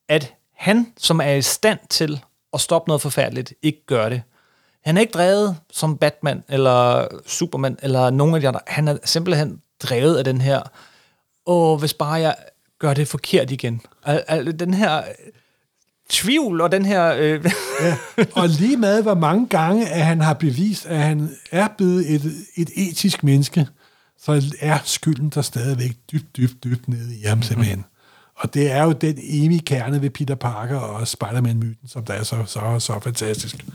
at han, som er i stand til at stoppe noget forfærdeligt, ikke gør det? Han er ikke drevet som Batman, eller Superman, eller nogen af de andre. Han er simpelthen drevet af den her, åh, hvis bare jeg gør det forkert igen. Al, al, den her øh, tvivl, og den her... Øh, [LAUGHS] Ja. Og lige med, hvor mange gange, at han har bevist, at han er blevet et, et etisk menneske, så er skylden der stadigvæk dybt, dybt, dybt nede i ham simpelthen. Og det er jo den evige kerne ved Peter Parker og Spider-Man-myten, som der er så, så, så fantastisk.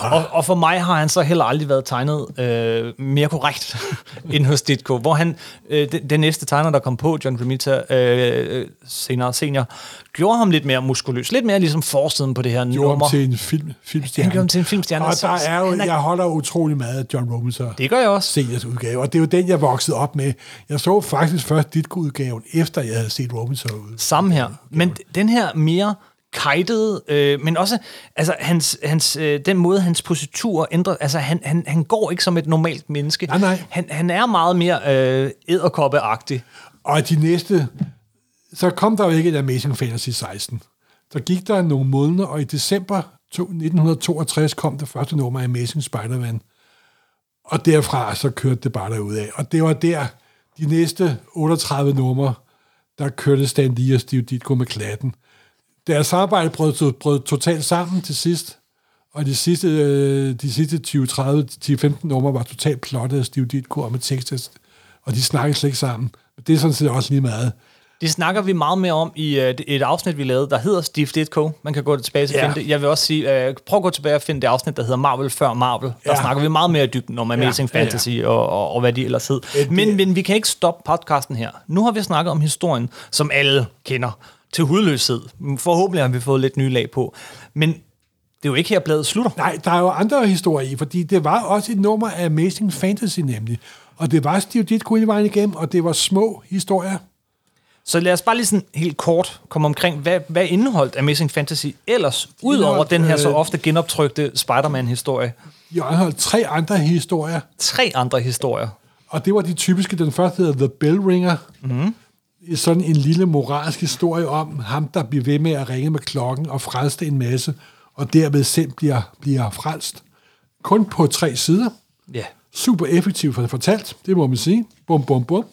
Og, og for mig har han så heller aldrig været tegnet øh, mere korrekt [LAUGHS] end hos Ditko, hvor han, øh, den, den næste tegner, der kom på, John Romita, øh, øh, senere senior, gjorde ham lidt mere muskuløs, lidt mere ligesom forsiden på det her Gjorde nummer. ham til en film, filmstjerne. Han gjorde ham til en filmstjerne. Og der er jo, jeg holder utrolig meget af John Romita. Det gør jeg også. seniors udgave, og det er jo den, jeg voksede op med. Jeg så faktisk først dit udgaven efter jeg havde set Robinson ud. Samme her. Men den her mere kajtede, øh, men også altså, hans, hans, øh, den måde, hans positur ændrer, altså han, han, han går ikke som et normalt menneske. Nej, nej. Han, han er meget mere øh, æderkoppeagtig. Og de næste, så kom der jo ikke et Amazing Fantasy 16. Så gik der nogle måneder, og i december to- 1962 kom det første nummer af Amazing Spider-Man. Og derfra så kørte det bare derud af. Og det var der, de næste 38 numre, der kørte Stan Lee og Steve Ditko med klatten. Deres arbejde brød, brød totalt sammen til sidst, og de sidste, øh, de sidste 20, 30, 10, 15 numre var totalt plottet af Steve Ditko og med tekster, og de snakkede slet ikke sammen. Men det er sådan set også lige meget. Det snakker vi meget mere om i øh, et afsnit, vi lavede, der hedder Steve Ditko. Man kan gå tilbage til at Ja. finde det. Jeg vil også sige, øh, prøv at gå tilbage og finde det afsnit, der hedder Marvel før Marvel. Der Ja. snakker vi meget mere i dybden om Amazing Ja, ja, ja. Fantasy Og, og, og hvad de ellers hed. Men, men vi kan ikke stoppe podcasten her. Nu har vi snakket om historien, som alle kender til hudløshed. Forhåbentlig har vi fået lidt nye lag på. Men Det er jo ikke her, bladet slutter. Nej, der er jo andre historier i, fordi det var også et nummer af Amazing Fantasy nemlig. Og det var Steve Ditko hele vejen igennem, og det var små historier. Så lad os bare lige sådan helt kort komme omkring, hvad, hvad indeholdt Amazing Fantasy ellers, udover Indeholdt, den her så øh, ofte genoptrykte Spider-Man-historie? Jeg har holdt tre andre historier, Tre andre historier. og det var de typiske. Den første hedder The Bell Ringer. Mm. Sådan en lille moralsk historie om ham, der bliver ved med at ringe med klokken og frelste en masse, og derved selv bliver, bliver frelst. Kun på tre sider. Ja. Super effektivt for- fortalt, det må man sige. Bum, bum, bum.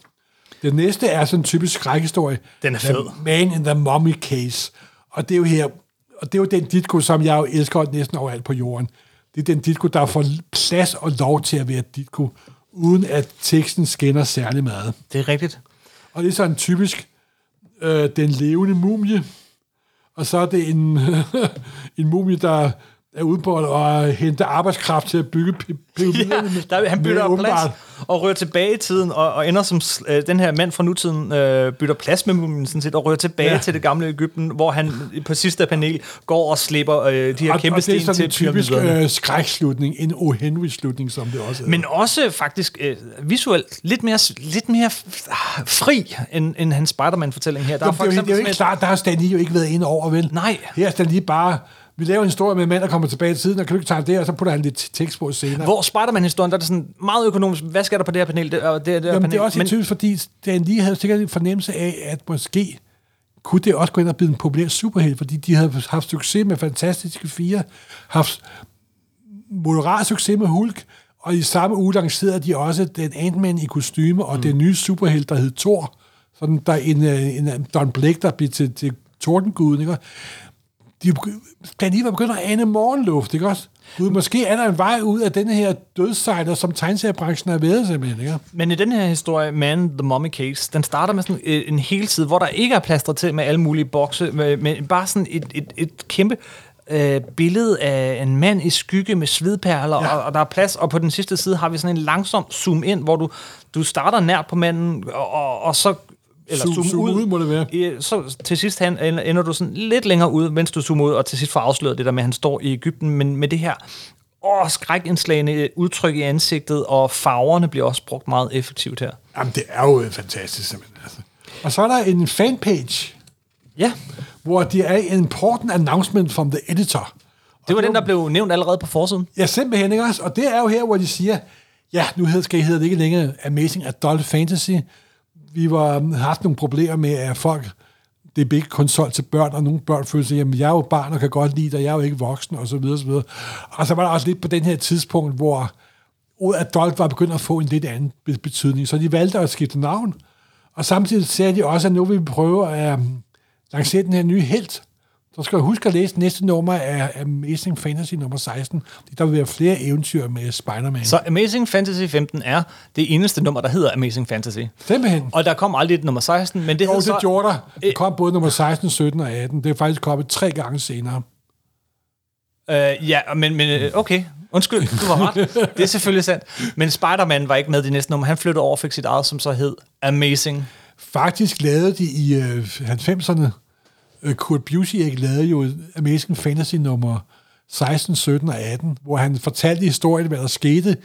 Det næste er sådan en typisk skrækhistorie. Den er The fed. Man in the Mummy Case. Og det er jo her, og det er jo den ditko, som jeg jo elsker næsten overalt på jorden. Det er den ditko, der får plads og lov til at være ditko, uden at teksten skinner særlig meget. Det er rigtigt. Og det er sådan typisk øh, den levende mumie, og så er det en, [LAUGHS] en mumie, der er ude på at hente arbejdskraft til at bygge pi- [LAUGHS] Ja, pyramiderne. der, han bytter plads og rører tilbage i tiden, og, og ender som øh, den her mand fra nutiden, øh, bytter plads med mumien sådan set, og rører tilbage ja. Til det gamle Ægypten, hvor han på sidste panel går og slipper øh, de her Og, kæmpe og det er sten sådan til en typisk pyramiderne. øh, skrækslutning, en O. Henry-slutning, som det også er. Men også faktisk øh, visuelt lidt mere, lidt mere fri, end, end hans Spider-Man-fortælling her. Der det, er jo, det er jo ikke klart, der har Stan Lee jo ikke været inde over, vel? Nej. Her er Stan Lee bare, vi laver en historie med en mand, der kommer tilbage i tiden, og kan du ikke tage det, og så putter han lidt tekst på senere. Hvor Spider-Man-historien, der er det sådan meget økonomisk. Hvad skal der på det her panel? Det, og det, det Jamen, panel? det er også Men- typisk, fordi Stan Lee havde sikkert en fornemmelse af, at måske kunne det også gå ind og blive en populær superhelt, fordi de havde haft succes med Fantastiske Fire, haft moderat succes med Hulk, og i samme uge lancerede de også den Ant-Man i kostyme, og mm. den nye superhelt, der hed Thor, sådan der en, øh, en, en Don Blake, der blev til, til Tordenguden, ikke? De, var begyndt at ane morgenluft, ikke også? Gud, måske er der en vej ud af denne her dødssejler, som tegneseriebranchen har været simpelthen, ikke? Men i den her historie, Man the Mummy Case, den starter med sådan øh, en hel side, hvor der ikke er plastret til med alle mulige bokse, med bare sådan et, et, et kæmpe øh, billede af en mand i skygge med svedperler, ja. Ja. og, og der er plads, og på den sidste side har vi sådan en langsom zoom ind, hvor du, du starter nært på manden, og, og, og så eller Zoom- zoom, zoom ud, ud må det være. I, så til sidst han, ender ender du sådan lidt længere ud, mens du zoomer ud, og til sidst får afsløret det der med, at han står i Ægypten, men med det her åh, skrækindslagende udtryk i ansigtet, og farverne bliver også brugt meget effektivt her. Jamen, det er jo øh, fantastisk, simpelthen. Altså. Og så er der en fanpage, Ja, hvor det er en important announcement from the editor. det var den, der blev nævnt allerede på forsiden. Ja, simpelthen, ikke også? Og det er jo her, hvor de siger, ja, nu hedder- skal I hedde det ikke længere Amazing Adult Fantasy. Vi var, har haft nogle problemer med, at folk, det blev ikke kun solgt til børn, og nogle børn følte sig, jamen, jeg er jo barn og kan godt lide dig, jeg er jo ikke voksen, og så videre, og så videre. Og så var der også lidt på den her tidspunkt, hvor ordet adult var begyndt at få en lidt anden betydning, så de valgte at skifte navn. Og samtidig sagde de også, at nu vil vi prøve at øh, lancere den her nye helt. Så skal jeg huske at læse næste nummer af Amazing Fantasy nummer 16. Der vil være flere eventyr med Spider-Man. Så Amazing Fantasy 15 er det eneste nummer, der hedder Amazing Fantasy. Simpelthen. Og der kom aldrig et nummer 16, men det Jo, det så... gjorde der. Øh. Det kom både nummer 16, 17 og 18. Det er faktisk kommet tre gange senere. Øh, ja, men, men øh, okay. Undskyld, du var ret. [LAUGHS] Det er selvfølgelig sandt. Men Spider-Man var ikke med i det næste nummer. Han flyttede over og fik sit eget, som så hed Amazing. Faktisk lavede de i øh, 90'erne, øh, Kurt Busiek lavede jo Amazing Fantasy nummer 16, 17 og 18, hvor han fortalte historien, hvad der skete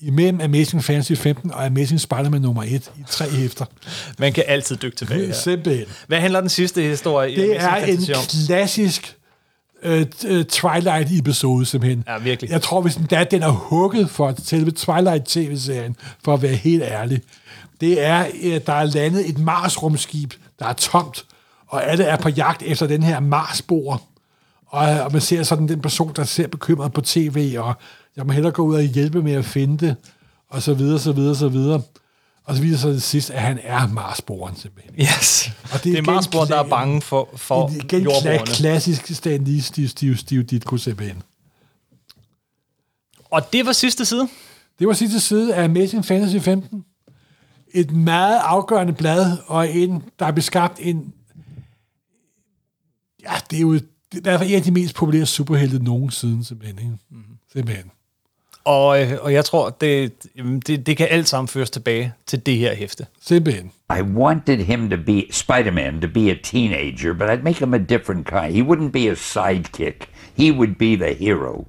imellem Amazing Fantasy 15 og Amazing Spider-Man nummer 1 i tre hæfter. [LAUGHS] Man kan altid dykke tilbage. Ja. Simpelthen. Hvad handler den sidste historie i Det er Amazing en Fantasy om? klassisk øh, øh, Twilight-episode, simpelthen. Ja, virkelig. Jeg tror, hvis den, der, den er hugget for selve Twilight-tv-serien, for at være helt ærlig. Det er, øh, der er landet et Mars-rumskib, der er tomt, og alle er på jagt efter den her Mars-bor. Og, og man ser sådan den person, der ser bekymret på tv, og jeg må hellere gå ud og hjælpe med at finde det, og så videre, så videre, så videre. Og så viser til sidst, at han er Mars-boren, simpelthen. Yes. Og det det er det er igen Marsborn, der er bange for, for En igen jordborgerne. klassisk Stan Lee, Steve, Steve, Steve Ditko simpelthen. Og det var sidste side. Det var sidste side af Amazing Fantasy 15. Et meget afgørende blad, og en, der er beskabt en... Ja, det er jo det er i hvert fald en af de mest populære superhelte nogensinde, simpelthen. Ikke? Mm-hmm. Simpelthen. Og, øh, og jeg tror, det, det, det kan alt sammen føres tilbage til det her hæfte. Simpelthen. I wanted him to be Spider-Man to be a teenager, but I'd make him a different kind. He wouldn't be a sidekick. He would be the hero.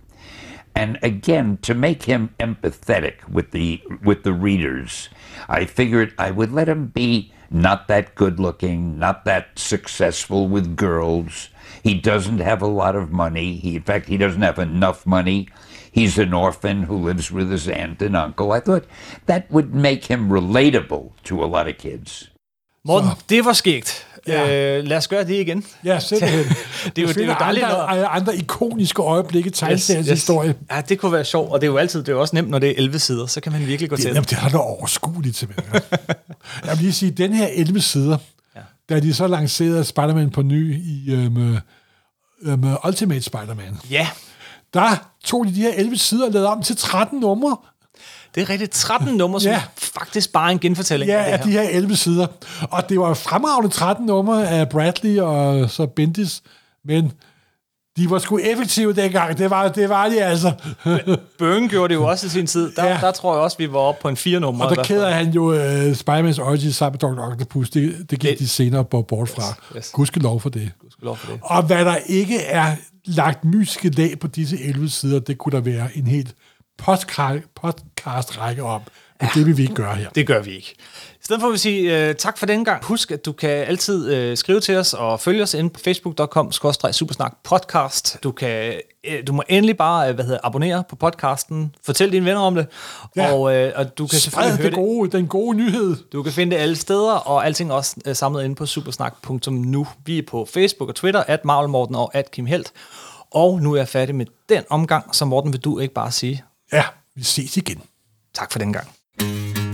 And again, to make him empathetic with the with the readers, I figured I would let him be not that good looking, not that successful with girls. He doesn't have a lot of money. He, in fact, he doesn't have enough money. He's an orphan who lives with his aunt and uncle. I thought that would make him relatable to a lot of kids. Morten, det var skægt. Ja. Øh, lad os gøre det igen. Ja, simpelthen. [LAUGHS] det er jo, det er jo dejligt, når... andre, andre ikoniske øjeblikke i tegneseriens historie. Ja, det kunne være sjovt, og det er jo altid det er jo også nemt, når det er 11 sider, så kan man virkelig gå Det, til jamen, det. det har da overskueligt simpelthen. Jeg vil lige sige, den her 11 sider, ja. da de så lancerede Spider-Man på ny i um, um, Ultimate Spider-Man, Ja, der tog de de her 11 sider og lavede om til 13 numre. Det er rigtigt 13 numre, som Ja. faktisk bare er en genfortælling Ja, af det de her. her 11 sider. Og det var fremragende 13 numre af Bradley og så Bendis, men de var sgu effektive dengang. Det var, det var de altså. Byrne gjorde det jo også i sin tid. Der, Ja. der tror jeg også, vi var oppe på en fire nummer. Og der kæder han jo uh, Spider-Man's Origins sammen med Dr. Octopus. Det, det gik Det- de senere bort fra. Yes, yes. Gudske lov for det. lov for det. Og hvad der ikke er lagt mystiske lag på disse 11 sider, det kunne der være en helt podcast-række om. Men det vil vi ikke gøre her. Det gør vi ikke. I stedet for vil vi sige uh, tak for den gang. Husk, at du kan altid uh, skrive til os og følge os inde på facebook.com supersnak podcast. Du kan uh, du må endelig bare uh, hvad hedder, abonnere på podcasten. Fortæl dine venner om det. Ja. Og, uh, og du kan Spred det det. gode, den gode nyhed. Du kan finde det alle steder, og alting også uh, samlet inde på supersnak.nu. Vi er på Facebook og Twitter, at Marvel Morten og at Kim Helt. Og nu er jeg færdig med den omgang, så Morten vil du ikke bare sige Ja, vi ses igen. tak for den gang.